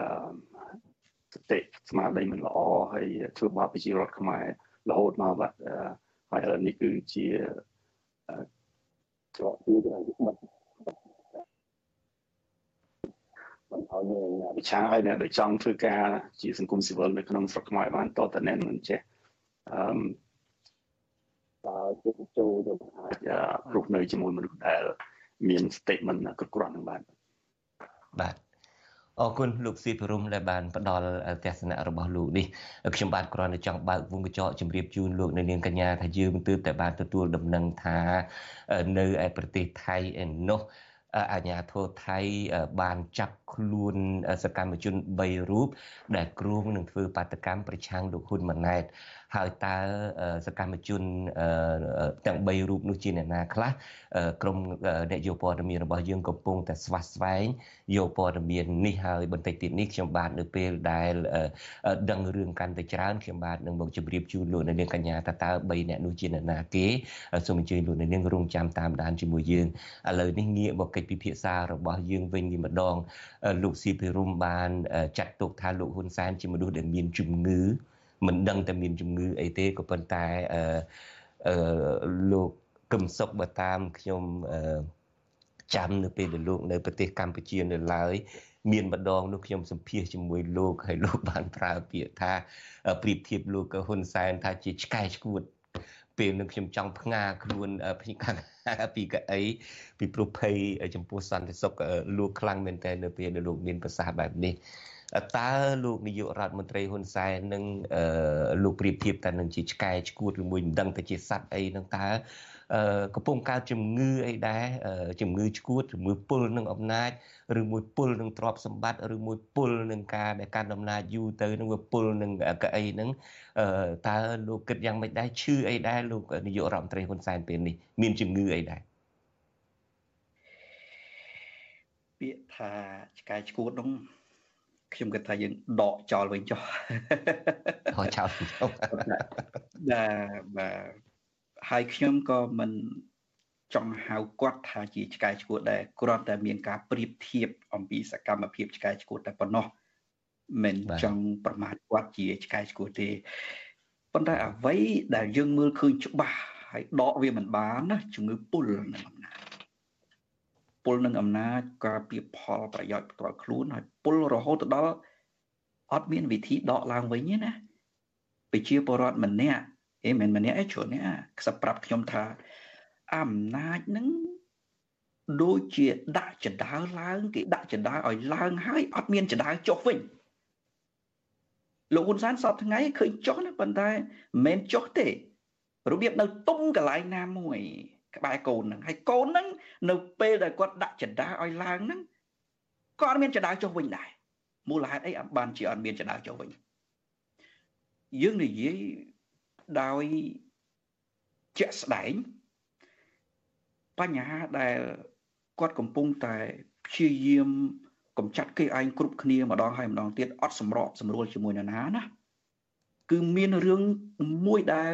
សតិស្មារតីមិនល្អហើយធ្វើបាបប្រជាពលរដ្ឋខ្មែររហូតមកបាទហើយឥឡូវនេះគឺជាច្រកទីដែលបាត់មិនឲ្យមានវិឆាឲ្យអ្នកដែលចង់ធ្វើការជាសង្គមស៊ីវិលនៅក្នុងស្រុកខ្មែរបានតតតែមិនចេះអឺ តើជិះចូលទៅអាចរស់នៅជាមួយមនុស្សដែលមាន statement គ្រប់គ្រាន់នឹងបានបាទអរគុណលោកស៊ីភិរមដែលបានផ្ដល់ទស្សនៈរបស់លោកនេះខ្ញុំបាទគ្រាន់តែចង់បើកវងកញ្ចក់ជម្រាបជូនលោកនៅនាងកញ្ញាថាយើងទើបតែបានទទួលដំណឹងថានៅឯប្រទេសថៃឯនោះអាញាធរថៃបានចាប់ខ្លួនសកម្មជន3រូបដែលគ្រោងនឹងធ្វើបាតកម្មប្រឆាំងលោកហ៊ុនម៉ាណែតហើយតើសកម្មជនទាំង3រូបនោះជាអ្នកណាខ្លះក្រមអ្នកយោព័ត៌មានរបស់យើងកំពុងតែស្វាស្វែងយោព័ត៌មាននេះហើយបន្តិចទៀតនេះខ្ញុំបាទនៅពេលដែលដឹងរឿងកាន់តែច្រើនខ្ញុំបាទនឹងមកជម្រាបជូនលោកអ្នកនាងកញ្ញាថាតើ3អ្នកនោះជាអ្នកណាគេសូមអញ្ជើញលោកអ្នកនាងរងចាំតាមដានជាមួយយើងឥឡូវនេះងាកមកកិច្ចពិភាក្សារបស់យើងវិញវិញម្ដងលោកស៊ីភិរុំបានចាត់ទុកថាលោកហ៊ុនសែនជាមនុស្សដែលមានជំងឺមិនដឹងតែមានជំងឺអីទេក៏ប៉ុន្តែអឺអឺលោកកឹមសុខបើតាមខ្ញុំអឺចាំនៅពេលដែលលោកនៅប្រទេសកម្ពុជានៅឡើយមានម្ដងនោះខ្ញុំសម្ភាសជាមួយលោកហើយលោកបានប្រើពាក្យថាប្រៀបធៀបលោកហ៊ុនសែនថាជាឆ្កែឆ្កួត ពេលនឹងខ្ញុំចង់ផ្ងាខ្លួនពីខាងពីកៅអីពីព្រោះភ័យចំពោះសន្តិសុខលោកខ្លាំងមែនតើនៅពេលដែលលោកមានប្រសាសន៍បែបនេះតើលោកនាយករដ្ឋមន្ត្រីហ៊ុនសែននឹងលោកប្រៀបធៀបតែនឹងជាឆ្កែឆ្កួតឬមួយមិនដឹងតែជាសត្វអីនឹងតើ កំពុងកើតជំងឺអីដែរជំងឺឆ្កួតជំងឺពុលនឹងអំណាចឬមួយពុលនឹងទ្រព្យសម្បត្តិឬមួយពុលនឹងការដែលកាន់អំណាចយូរទៅនឹងវាពុលនឹងកៅអីហ្នឹងតើលោកគិតយ៉ាងម៉េចដែរឈឺអីដែរលោកនាយករដ្ឋមន្ត្រីហ៊ុនសែនពេលនេះមានជំងឺអីដែរពាក្យថាឆ្កែឆ្កួតនោះខ្ញុំគិតថាយើងដកចោលវិញចុះដកចោលចុះបាទបាទ ហើយខ្ញុំក៏មិនចង់ហៅគាត់ថាជាឆ្កែឆ្កួតដែរគ្រាន់តែមានការប្រៀបធៀបអំពីសកម្មភាពឆ្កែឆ្កួតតែប៉ុណ្ណោះមិនចង់ប្រមាថគាត់ជាឆ្កែឆ្កួតទេប៉ុន្តែអ្វីដែលយើងមើលឃើញច្បាស់ហើយដកវាមិនបានណាជំងឺពុលនឹងអំណាចពុលនឹងអំណាចការពៀផលប្រយោជន៍ផ្ទាល់ខ្លួនហើយពុលរហូតដល់អត់មានវិធីដកឡើងវិញទេណាប្រជាពលរដ្ឋម្នាក់ អេមិនម្នាក់ឯច្រើននេះខ្សឹបប្រាប់ខ្ញុំថាអំណាចនឹងដូចជាដាក់ចដាលឡើងគេដាក់ចដាលឲ្យឡើងហើយអត់មានចដាលចុះវិញលោកហ៊ុនសែនសពថ្ងៃឃើញចុះណាប៉ុន្តែមិនមែនចុះទេរបៀបនៅទុំកន្លែងណាមួយ ក្បែរកូនហ្នឹងហើយកូនហ្នឹងនៅពេលដែលគាត់ដាក់ចដាលឲ្យឡើងហ្នឹងក៏អត់មានចដាលចុះវិញដែរមូលហេតុអីអត់បានជាអត់មានចដាលចុះវិញយើងនិយាយ ដោយជាក់ស្ដែងបញ្ហាដែលគាត់កំពុងតែព្យាយាមកំចាត់គេឯងគ្រប់គ្នាម្ដងហើយម្ដងទៀតអត់សម្របសម្រួលជាមួយនរណាណាគឺមានរឿងមួយដែល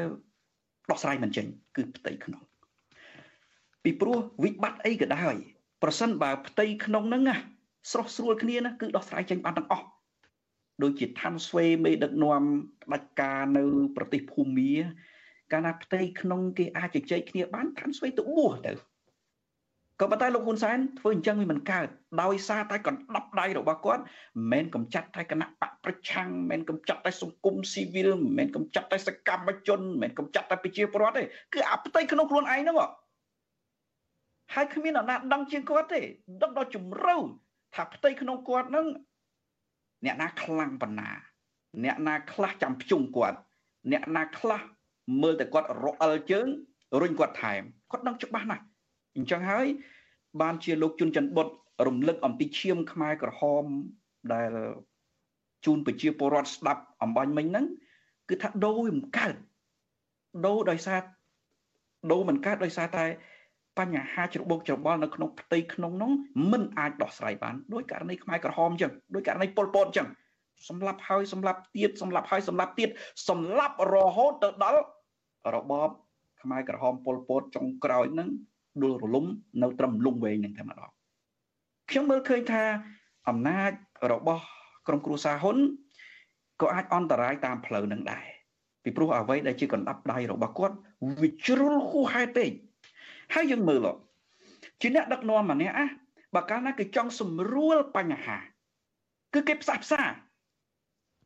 ដោះស្រាយមិនចេញគឺផ្ទៃក្នុង ពីព្រោះវិបត្តិអីក៏ដោយប្រសិនបើផ្ទៃក្នុងហ្នឹងណាស្រស់ស្រួលគ្នាណាគឺដោះស្រាយចេញបានទាំងអស់ ដូចជាឋានស្វេមេដឹកនាំផ្ដាច់ការនៅ ប្រទេសភូមាកាលណាផ្ទៃក្នុងគេអាចជជែកគ្នាបានឋានស្វេទៅបួសទៅក៏ប៉ុន្តែលោកហ៊ុនសែនធ្វើអញ្ចឹងវាមិនកើតដោយសារតែកណ្ដាប់ដៃរបស់គាត់មិនមែនកំចាត់តែគណៈបកប្រឆាំងមិនមែនកំចាត់តែសង្គមស៊ីវិលមិនមែនកំចាត់តែសកម្មជនមិនមែនកំចាត់តែប្រជាពលរដ្ឋទេគឺអាផ្ទៃក្នុងខ្លួនឯងហ្នឹងហើយគ្មានអ្នកណាដឹងជាងគាត់ទេដឹងដល់ជំរៅថាផ្ទៃក្នុងគាត់ហ្នឹង អ្នកណាខ្លាំងប៉ុណ្ណា អ្នកណាខ្លះចាំភ្ជុំគាត់ អ្នកណាខ្លះមើលតែគាត់រអិលជើងរុញគាត់ថែមគាត់ដឹងច្បាស់ណាស់អញ្ចឹងហើយបានជាលោកជុនច័ន្ទបុតរំលឹកអំពីឈាមខ្មែរក្រហមដែលជូនប្រជាពលរដ្ឋស្ដាប់អំបញ្ញមិញហ្នឹងគឺថាដូរវាមិនកើតដូរដោយសារដូរមិនកើតដោយសារតែ បញ្ហាច្របូកច្របល់នៅក្នុងផ្ទៃក្នុងនោះមិនអាចដោះស្រាយបានដោយករណីខ្មែរក្រហមអញ្ចឹងដោយករណីប៉ុលពតអញ្ចឹងសម្លាប់ហើយសម្លាប់ទៀតសម្លាប់ហើយសម្លាប់ទៀតសម្លាប់រហូតទៅដល់របបខ្មែរក្រហមប៉ុលពតចុងក្រោយហ្នឹងដួលរលំនៅត្រឹមលងវែងនឹងតែម្ដងខ្ញុំមើលឃើញថាអំណាចរបស់ក្រុមគ្រួសារហ៊ុនក៏អាចអន្តរាយតាមផ្លូវនឹងដែរពីព្រោះអ្វីដែលជាកណ្ដាប់ដៃរបស់គាត់វាជ្រុលហួសហេតុពេក ហើយយើងមើលជាអ្នកដឹកនាំម្នាក់អាបើកាលណាគេចង់សម្រួលបញ្ហា គឺគេផ្សះផ្សា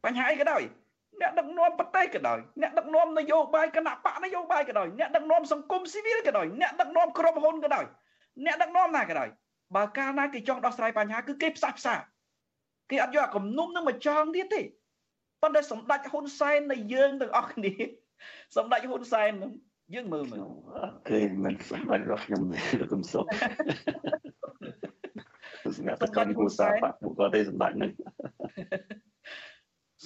បញ្ហាអីក៏ដោយអ្នកដឹកនាំប្រទេសក៏ដោយអ្នកដឹកនាំនយោបាយគណៈបកនយោបាយក៏ដោយអ្នកដឹកនាំសង្គមស៊ីវិលក៏ដោយអ្នកដឹកនាំក្រុមហ៊ុនក៏ដោយអ្នកដឹកនាំណាក៏ដោយបើកាលណាគេចង់ដោះស្រាយបញ្ហាគឺគេផ្សះផ្សាគេអត់យកអាគំនុំនឹងមកចងទៀតទេប៉ុន្តែសម្ដេចហ៊ុនសែននៃយើងទាំងអស់គ្នាសម្ដេចហ៊ុនសែននឹង យើងមើលមើលគេមិនសម្ដេចរបស់ខ្ញុំលោកកំសុកសម្រាប់កម្មគូសាបាក់គាត់ទេសម្ដេចនឹង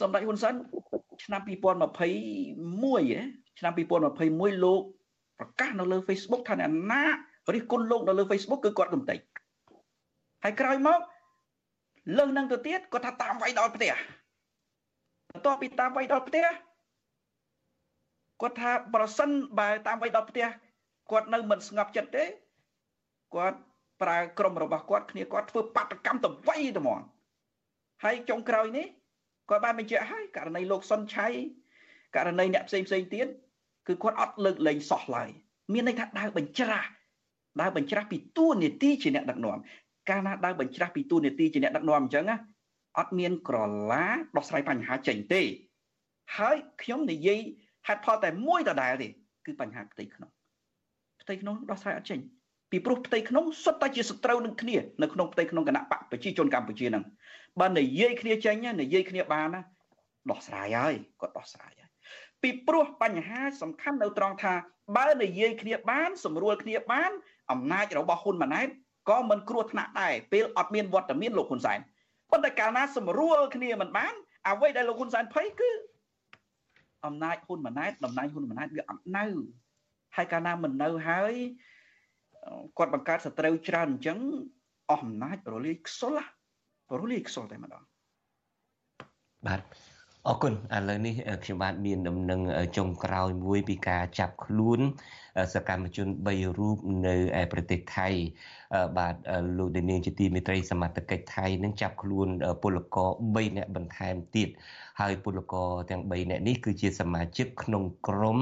សម្ដេចហ៊ុនសែនឆ្នាំ2021ឆ្នាំ2021លោកប្រកាសនៅលើ Facebook ថាអ្នកណារិះគន់លោកនៅលើ Facebook គឺគាត់កំតិចហើយក្រោយមកលើសនឹងទៅទៀតគាត់ថាតាមវាយដល់ផ្ទះបន្ទាប់ពីតាមវាយដល់ផ្ទះ គាត់ថាប្រសិនបើតាមវាយដល់ផ្ទះគាត់នៅមិនស្ងប់ចិត្តទេគាត់ប្រើក្រុមរបស់គាត់គ្នាគាត់ធ្វើបាតកម្មទៅវាយទៅហ្មងហើយចុងក្រោយនេះគាត់បានបញ្ជាក់ហើយករណីលោកសុនឆៃករណីអ្នកផ្សេងផ្សេងទៀតគឺគាត់អត់លើកលែងសោះឡើយមានន័យថាដើរបញ្ច្រាស់ដើរបញ្ច្រាស់ពីតួនាទីជាអ្នកដឹកនាំកាលណាដើរបញ្ច្រាស់ពីតួនាទីជាអ្នកដឹកនាំអញ្ចឹងណាអត់មានក្រឡាដោះស្រាយបញ្ហាចេញទេហើយខ្ញុំនិយាយ ហេតុផលតែមួយដដែលទេគឺបញ្ហាផ្ទៃក្នុងផ្ទៃក្នុងដោះស្រាយអត់ចេញពីព្រោះផ្ទៃក្នុងសុទ្ធតែជាសត្រូវនឹងគ្នានៅក្នុងផ្ទៃក្នុងគណៈបកប្រជាជនកម្ពុជាហ្នឹងបើនិយាយគ្នាចេញនិយាយគ្នាបានណាដោះស្រាយហើយគាត់ដោះស្រាយហើយពីព្រោះបញ្ហាសំខាន់នៅត្រង់ថា បើនិយាយគ្នាបានសម្រួលគ្នាបានអំណាចរបស់ហ៊ុនម៉ាណែតក៏មិនគ្រោះថ្នាក់ដែរពេលអត់មានវត្តមានលោកហ៊ុនសែនប៉ុន្តែកាលណាសម្រួលគ្នាមិនបានអ្វីដែលលោកហ៊ុនសែនភ័យគឺ អំណាចហ៊ុនម៉ាណែតតំណែងហ៊ុនម៉ាណែតវាអត់នៅហើយកាលណាមិននៅហើយគាត់បង្កើតសត្រូវច្រើនអញ្ចឹងអស់អំណាចរលាយខ្សលរលាយខ្សលតែម្ដងបាទ អរគុណឥឡូវនេះខ្ញុំបាទមានដំណឹងចុងក្រោយមួយពីការចាប់ខ្លួនសកម្មជន3រូបនៅឯប្រទេសថៃបាទលោកដានាងជាទីមេត្រីសមត្ថកិច្ចថៃនឹងចាប់ខ្លួនពលករ3នាក់បន្ថែមទៀតហើយពលករទាំង3នាក់នេះគឺជាសមាជិកក្នុងក្រុម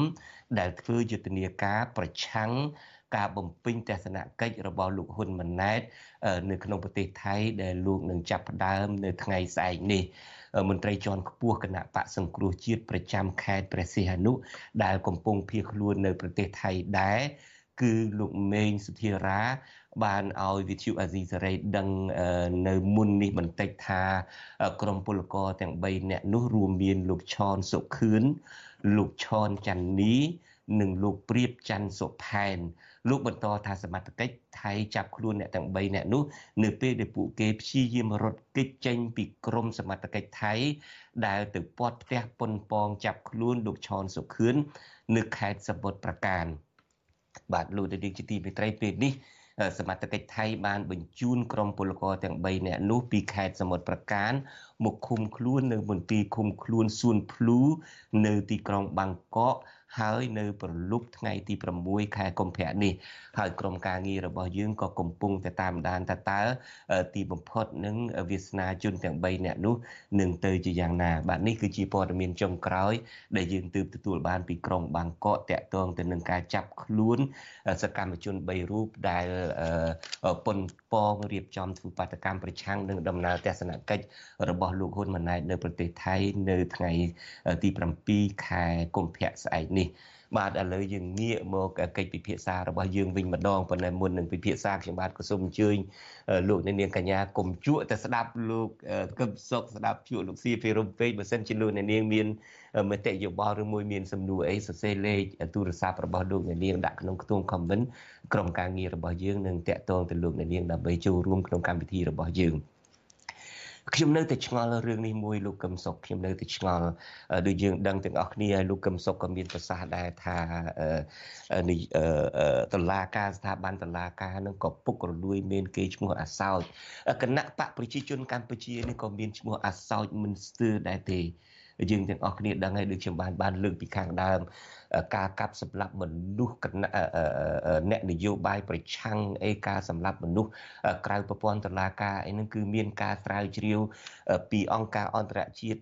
ដែលធ្វើយុទ្ធនាការប្រឆាំង ការបំពេញទស្សនកិច្ចរបស់លោកហ៊ុនម៉ាណែតនៅក្នុងប្រទេសថៃដែលលោកនឹងចាប់ផ្ដើមនៅថ្ងៃស្អែកនេះមន្ត្រីជាន់ខ្ពស់គណៈបកសង្គ្រោះជាតិប្រចាំខេត្តព្រះសីហនុដែលកំពុងភៀសខ្លួននៅប្រទេសថៃដែរគឺលោកមេងសុធារាបានឲ្យវិទ្យុអាស៊ីសេរីដឹងនៅមុននេះបន្តិចថា ក្រុមពលករទាំង3នាក់នោះរួមមានលោកឆនសុខឿនលោកឆនច័ន្ទនី និងលោកព្រៀបច័ន្ទសុផែនលោកបន្តថាសមត្ថកិច្ចថៃចាប់ខ្លួនអ្នកទាំង3នាក់នោះនៅពេលដែលពួកគេព្យាយាមរត់គេចចេញពីក្រមសមត្ថកិច្ចថៃ ដែលទៅពាត់ផ្ទះប៉ុនប៉ងចាប់ខ្លួនលោកឆនសុខឿននៅខេត្តសមុទ្រប្រការបាទលោកនាយកជាទីមេត្រីពេលនេះសមត្ថកិច្ចថៃបានបញ្ជូនក្រុមពលករទាំង3នាក់នោះពីខេត្តសមុទ្រប្រការមកឃុំខ្លួននៅមន្ទីរឃុំខ្លួនសួនភ្លូនៅទីក្រុងបាងកក ហើយនៅប្រលប់ថ្ងៃទី6ខែកុម្ភៈនេះហើយក្រុមការងាររបស់យើងក៏កំពុងតែតាមដានថាតើទីបំផុតនឹងវាសនាជនទាំង3នាក់នោះនឹងទៅជាយ៉ាងណា បាទនេះគឺជាព័ត៌មានចុងក្រោយ ដែលយើងទើបទទួលបានពីក្រុងបាងកកតាក់ទងទៅនឹងការចាប់ខ្លួនសកម្មជន3រូបដែលប៉ុនប៉ងរៀបចំធ្វើបាតកម្មប្រឆាំងនឹងដំណើរទស្សនកិច្ចរបស់លោកហ៊ុនម៉ាណែតនៅប្រទេសថៃនៅថ្ងៃទី7ខែកុម្ភៈស្អែកនេះបាទឥឡូវយើងងាកមកកិច្ចពិភាក្សារបស់យើងវិញម្ដងប៉ុន្តែមុននឹងពិភាក្សាខ្ញុំបាទក៏សូមអញ្ជើញលោកអ្នកនាងកញ្ញាកុំជក់តែស្ដាប់លោកកឹមសុកស្ដាប់ជក់លោកស៊ីភិរមពេកបើសិនជាលោកអ្នកនាងមានមតិយោបល់ឬមួយមានសំណួរអីសរសេរលេខទូរស័ព្ទរបស់លោកអ្នកនាងដាក់ក្នុងខ្ទង់ comment ក្រុមការងាររបស់យើងនឹងតាក់ទងទៅលោកអ្នកនាងដើម្បីចូលរួមក្នុងកម្មវិធីរបស់យើង។ ខ្ញុំនៅតែឆ្ងល់រឿងនេះមួយលោកកឹមសុខខ្ញុំនៅតែឆ្ងល់ដូចយើងដឹងទាំងអស់គ្នាលោកកឹមសុខក៏មានប្រសាសន៍ដែរថាតឡាការស្ថាប័នតឡាការនឹងក៏ពុករលួយមានគេឈ្មោះអាសោចគណៈបកប្រជាជនកម្ពុជានេះក៏មានឈ្មោះអាសោចមិនស្ទើរដែរទេ យើងទាំងអស់គ្នាដឹងហើយដូចខ្ញុំបានបានលើកពីខាងដើមការកាប់សម្លាប់មនុស្សអ្នកនយោបាយប្រឆាំងអីការសម្លាប់មនុស្សក្រៅប្រព័ន្ធតុលាការអីហ្នឹងគឺមានការស្រាវជ្រាវពីអង្គការអន្តរជាតិ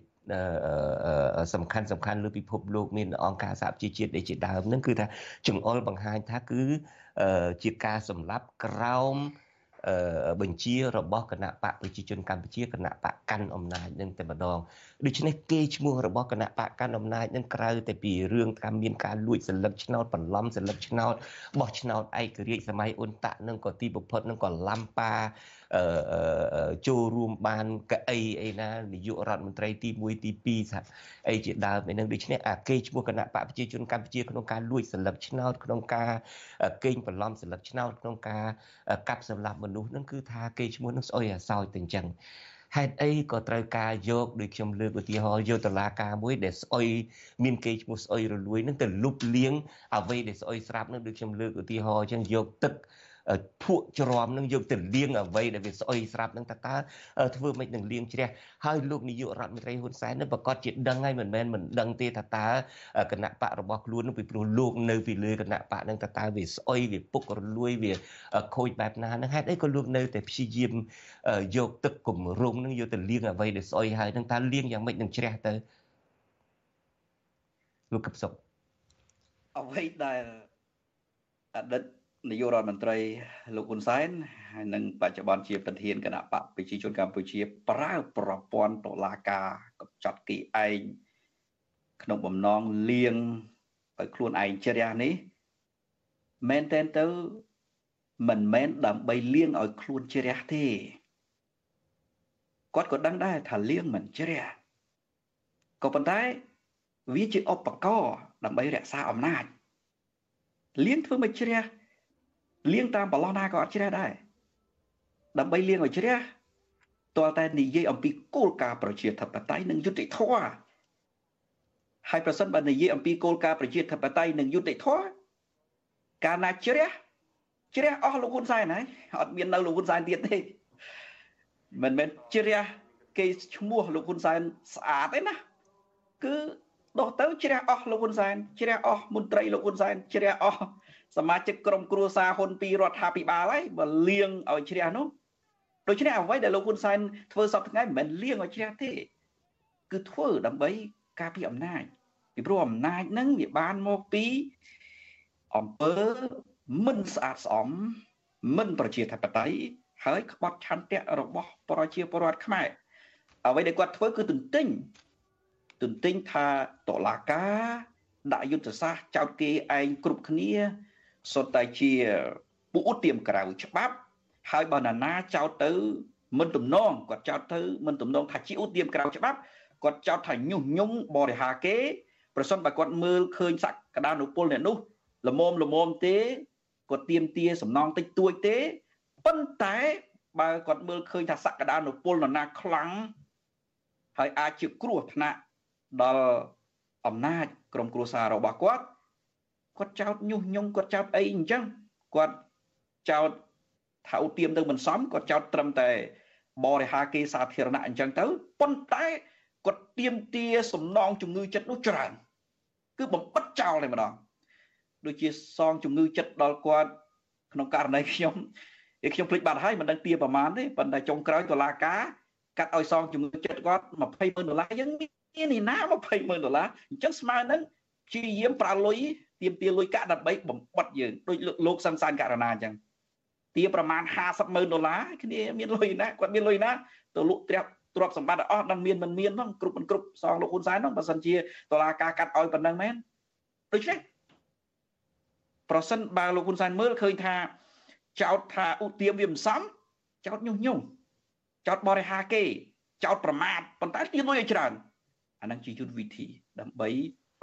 សំខាន់សំខាន់លើពិភពលោកមានអង្គការសហជីវជាតិដែលជាដើមហ្នឹងគឺថាចង្អុលបង្ហាញថាគឺជាការសម្លាប់ក្រោម បញ្ជារបស់គណៈបកប្រជាជនកម្ពុជាគណៈបកកាន់អំណាចនឹងតែម្ដងដូច្នេះគេឈ្មោះរបស់គណៈបកកាន់អំណាចនឹងក្រៅតែពីរឿងថាមានការលួចសន្លឹកឆ្នោតបន្លំសន្លឹកឆ្នោតបោះឆ្នោតឯករាជ្យសម័យអ៊ុនតាក់នឹងក៏ទីបំផុតនឹងក៏ឡាំប៉ា ចូលរួមបានកៅអីអីណានាយករដ្ឋមន្ត្រីទី1ទី2ថាអីជាដើមឯនឹងដូច្នេះអាគេឈ្មោះគណៈបកប្រជាជនកម្ពុជាក្នុងការលួចសន្លឹកឆ្នោតក្នុងការកេងបន្លំសន្លឹកឆ្នោតក្នុងការកាប់សម្លាប់មនុស្សនឹងគឺថាគេឈ្មោះនឹងស្អុយអាសោចទៅអញ្ចឹងហេតុអីក៏ត្រូវការយកដូចខ្ញុំលើកឧទាហរណ៍យកតឡាការមួយដែលស្អុយមានគេឈ្មោះស្អុយរលួយនឹងទៅលុបលៀងអ្វីដែលស្អុយស្រាប់នឹងដូចខ្ញុំលើកឧទាហរណ៍អញ្ចឹងយកទឹក ភក់ច្រំនឹងយកទៅលាងអ្វីដែលវាស្អុយស្រាប់នឹងតើតើធ្វើមិននឹងលាងជ្រះហើយលោកនាយករដ្ឋមន្ត្រីហ៊ុនសែននឹងប្រកាសជាដឹងហើយមិនមែនមិនដឹងទេថាតើគណៈបករបស់ខ្លួននឹងពីព្រោះលោកនៅពីលើគណៈបកនឹងតើតើវាស្អុយវាពុករលួយវាខូចបែបណានឹងហេតុអីក៏លោកនៅតែព្យាយាមយកទឹកគម្រងនឹងយកទៅលាងអ្វីដែលស្អុយហើយនឹងតើលាងយ៉ាងម៉េចនឹងជ្រះទៅលោកកឹបសុកអ្វីដែលអតីត នាយករដ្ឋមន្ត្រីលោកហ៊ុនសែនហើយនិងបច្ចុប្បន្នជាប្រធានគណៈបកប្រជាជនកម្ពុជាប្រើប្រព័ន្ធតុលាការកម្ចាត់គេឯងក្នុងបំណងលៀងឲ្យខ្លួនឯងជ្រះនេះមែនតែនទៅមិនមែនដើម្បីលៀងឲ្យខ្លួនជ្រះទេគាត់ក៏ដឹងដែរថាលៀងមិនជ្រះក៏ប៉ុន្តែវាជាឧបករណ៍ដើម្បីរក្សាអំណាចលៀងធ្វើមកជ្រះ លៀងតាមប្រឡោះណាក៏អត់ជ្រះដែរដើម្បីលៀងឲ្យជ្រះតើតែនិយាយអំពីគោលការណ៍ប្រជាធិបតេយ្យនិងយុត្តិធម៌ហើយប្រសិនបើនិយាយអំពីគោលការណ៍ប្រជាធិបតេយ្យនិងយុត្តិធម៌កាលណាជ្រះជ្រះអស់លោកហ៊ុនសែនហើយអត់មាននៅលោកហ៊ុនសែនទៀតទេមិនមែនជ្រះគេឈ្មោះលោកហ៊ុនសែនស្អាតទេណាគឺដោះទៅជ្រះអស់លោកហ៊ុនសែនជ្រះអស់មន្ត្រីលោកហ៊ុនសែនជ្រះអស់ សមាជិកក្រុមគ្រួសារហ៊ុនពីរដ្ឋាភិបាលហើយបើលៀងឲ្យជ្រះនោះដូច្នេះអ្វីដែលលោកហ៊ុនសែនធ្វើសពថ្ងៃមិនមែនលៀងឲ្យជ្រះទេ គឺធ្វើដើម្បីការពារអំណាចពីព្រោះអំណាចហ្នឹងវាបានមកពីអំពើមិនស្អាតស្អំមិនប្រជាធិបតេយ្យហើយក្បត់ឆន្ទៈរបស់ប្រជាពលរដ្ឋខ្មែរអ្វីដែលគាត់ធ្វើគឺទន្ទិញទន្ទិញថាតឡាការដាក់យុទ្ធសាស្ត្រចោតគេឯងគ្រប់គ្នា សុទ្ធតែជាពួកឧទាមក្រៅច្បាប់ ហើយបើណានាចោតទៅមិនទំនងគាត់ចោតទៅមិនទំនងថាជាឧទាមក្រៅច្បាប់គាត់ចោតថាញុះញង់បរិហាគេប្រសិនបើគាត់មើលឃើញសក្តានុពលអ្នកនោះល្មមល្មមទេគាត់ទៀមទាសំណងតិចតួចទេប៉ុន្តែបើគាត់មើលឃើញថាសក្តានុពលនរណាខ្លាំងហើយអាចជាគ្រោះថ្នាក់ដល់អំណាចក្រុមគ្រួសាររបស់គាត់ គាត់ចោទញុះញង់គាត់ចោទអីអញ្ចឹងគាត់ចោទថាឧទាមទៅមិនសមគាត់ចោទត្រឹមតែបរិហាគេសាធារណៈអញ្ចឹងទៅប៉ុន្តែគាត់ទៀមទាសំណងជំងឺចិត្តនោះច្រើន គឺបំបិតចោលតែម្ដងដូចជាសងជំងឺចិត្តដល់គាត់ក្នុងករណីខ្ញុំឯខ្ញុំភ្លេចបាត់ហើយមិនដឹងទាប្រមាណទេប៉ុន្តែចុងក្រោយតុលាការកាត់ឲ្យសងជំងឺចិត្តគាត់20ម៉ឺនដុល្លារយើងមាននេះណា20ម៉ឺនដុល្លារអញ្ចឹងស្មើនឹងព្យាយាមប្រើលុយ ទៀមទាលុយកាក់ដើម្បីបំបត្តិយើងដូចលោកសង្សានករណាអញ្ចឹងទាប្រមាណ50ម៉ឺនដុល្លារគ្នាមានលុយណាគាត់មានលុយណាទៅលក់ត្រាប់ទ្រព្យសម្បត្តិអស់ដឹងមានមិនមានហ្នឹងគ្រប់មិនគ្រប់សងលោកហ៊ុនសែនហ្នឹងបើសិនជាតឡាការកាត់ឲ្យប៉ុណ្ណឹងមែនដូច្នេះប្រសិនបើលោកហ៊ុនសែនមើលឃើញថាចោតថាឧទាមវាមិនសមចោតញុះញង់ចោតបរិហាគេចោតប្រមាថប៉ុន្តែទាលុយឲ្យច្រើនអាហ្នឹងជាយុទ្ធវិធីដើម្បី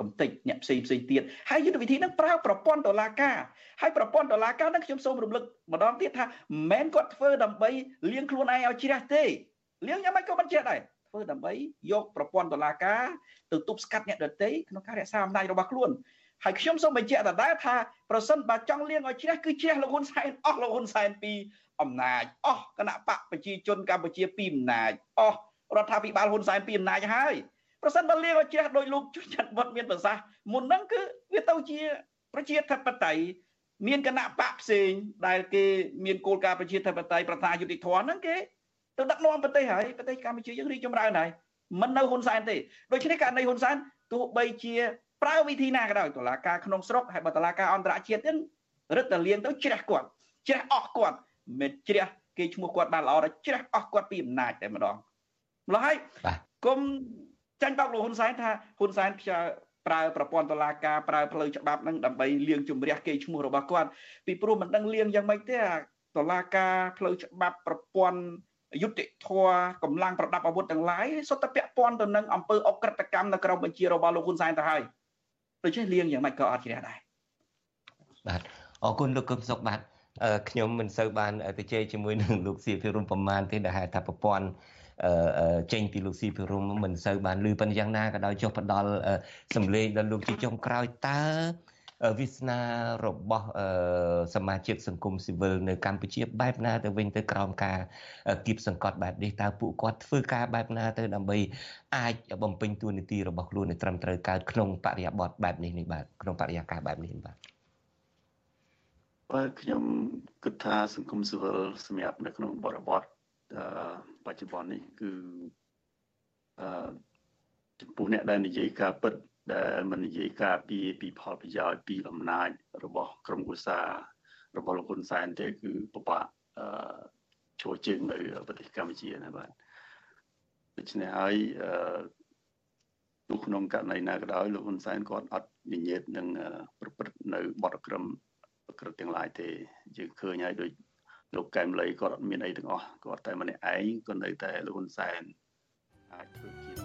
កំតិចអ្នកផ្សេងផ្សេងទៀតហើយយុទ្ធវិធីហ្នឹងប្រើប្រព័ន្ធតុលាការហើយប្រព័ន្ធតុលាការហ្នឹងខ្ញុំសូមរំលឹកម្ដងទៀតថាមិនមែនគាត់ធ្វើដើម្បីលៀងខ្លួនឯងឲ្យជ្រះទេលៀងយ៉ាងម៉េចក៏មិនជ្រះដែរធ្វើដើម្បីយកប្រព័ន្ធតុលាការទៅទប់ស្កាត់អ្នកដទៃក្នុងការរក្សាអំណាចរបស់ខ្លួនហើយខ្ញុំសូមបញ្ជាក់ដដែលថាប្រសិនបើចង់លៀងឲ្យជ្រះគឺជ្រះលោកហ៊ុនសែនអស់លោកហ៊ុនសែនពីអំណាចអស់គណៈបកប្រជាជនកម្ពុជាពីអំណាចអស់រដ្ឋាភិបាលហ៊ុនសែនពីអំណាចហើយ ប្រសិនបើលៀងឲ្យជ្រះដោយលោកជួនច័ន្ទវត្តមានប្រសាសន៍មុនហ្នឹងគឺវាទៅជាប្រជាធិបតេយ្យមានគណៈបកផ្សេងដែលគេមានគោលការណ៍ប្រជាធិបតេយ្យប្រថាយុតិធម៌ហ្នឹងគេទៅដឹកនាំប្រទេសហើយប្រទេសកម្ពុជាយើងរីកចម្រើនហើយមិននៅហ៊ុនសែនទេដូច្នេះករណីហ៊ុនសែនទោះបីជាប្រើវិធីណាក៏ដោយតុលាការក្នុងស្រុកហើយបើតុលាការអន្តរជាតិទៀតរឹតតែលៀងទៅជ្រះគាត់ជ្រះអស់គាត់មិនជ្រះគេឈ្មោះគាត់បានល្អដល់ជ្រះអស់គាត់ពីអំណាចតែម្ដងម្ល៉េះហើយគុំ ចាញ់បោកលោកហ៊ុនសែនថាហ៊ុនសែនផ្សាយប្រើប្រព័ន្ធតុលាការប្រើផ្លូវច្បាប់ហ្នឹងដើម្បីលៀងជំរះគេឈ្មោះរបស់គាត់ពីព្រោះមិនដឹងលៀងយ៉ាងម៉េចទេតុលាការផ្លូវច្បាប់ប្រព័ន្ធយុតិធធកម្លាំងប្រដាប់អាវុធទាំងឡាយសុទ្ធតែពាក់ព័ន្ធទៅនឹងអង្គើអក្រិតកម្មនៅក្រៅបញ្ជារបស់លោកហ៊ុនសែនទៅហើយដូច្នេះលៀងយ៉ាងម៉េចក៏អត់ជ្រះដែរបាទអរគុណលោកកឹមសុខបាទខ្ញុំមិនសូវបានទៅជែកជាមួយនឹងលោកសៀភិរុនប្រមាណទេដែលហៅថាប្រព័ន្ធ ចេញពីលោកស៊ីភិរុមមិនសូវបានលឺប៉ុន្តែយ៉ាងណាក៏ដោយចុះផ្ដាល់សម្លេងដល់លោកជាចុងក្រោយតើវាសនារបស់សមាជិកសង្គមស៊ីវិលនៅកម្ពុជាបែបណាទៅវិញទៅក្រោមការគៀបសង្កត់បែបនេះតើពួកគាត់ធ្វើការបែបណាទៅដើម្បីអាចបំពេញតួនាទីរបស់ខ្លួនឲ្យត្រឹមត្រូវកើតក្នុងបរិយាបទបែបនេះនេះបាទក្នុងបរិយាកាសបែបនេះបាទបាទខ្ញុំគិតថាសង្គមស៊ីវិលសម្រាប់នៅក្នុងបរិបទ បច្ចុប្បន្ននេះគឺអឺចំពោះអ្នកដែលនិយាយការពិតដែលមិននិយាយការពីពីផលប្រយោជន៍ពីអំណាចរបស់ក្រុមគូសារបស់លោកហ៊ុនសែនទេគឺពិបាកអឺចូលជើងនៅប្រទេសកម្ពុជាណាបាទដូច្នេះហើយអឺនៅក្នុងករណីណាក៏ដោយលោកហ៊ុនសែនគាត់អត់និយាយនឹងប្រព្រឹត្តនៅបទក្រមក្រឹតទាំងឡាយទេយើងឃើញហើយដូច លោកកែមលីគាត់អត់មានអីទាំងអស់គាត់តែម្នាក់ឯងក៏នៅតែលោកហ៊ុនសែនអាចធ្វើជា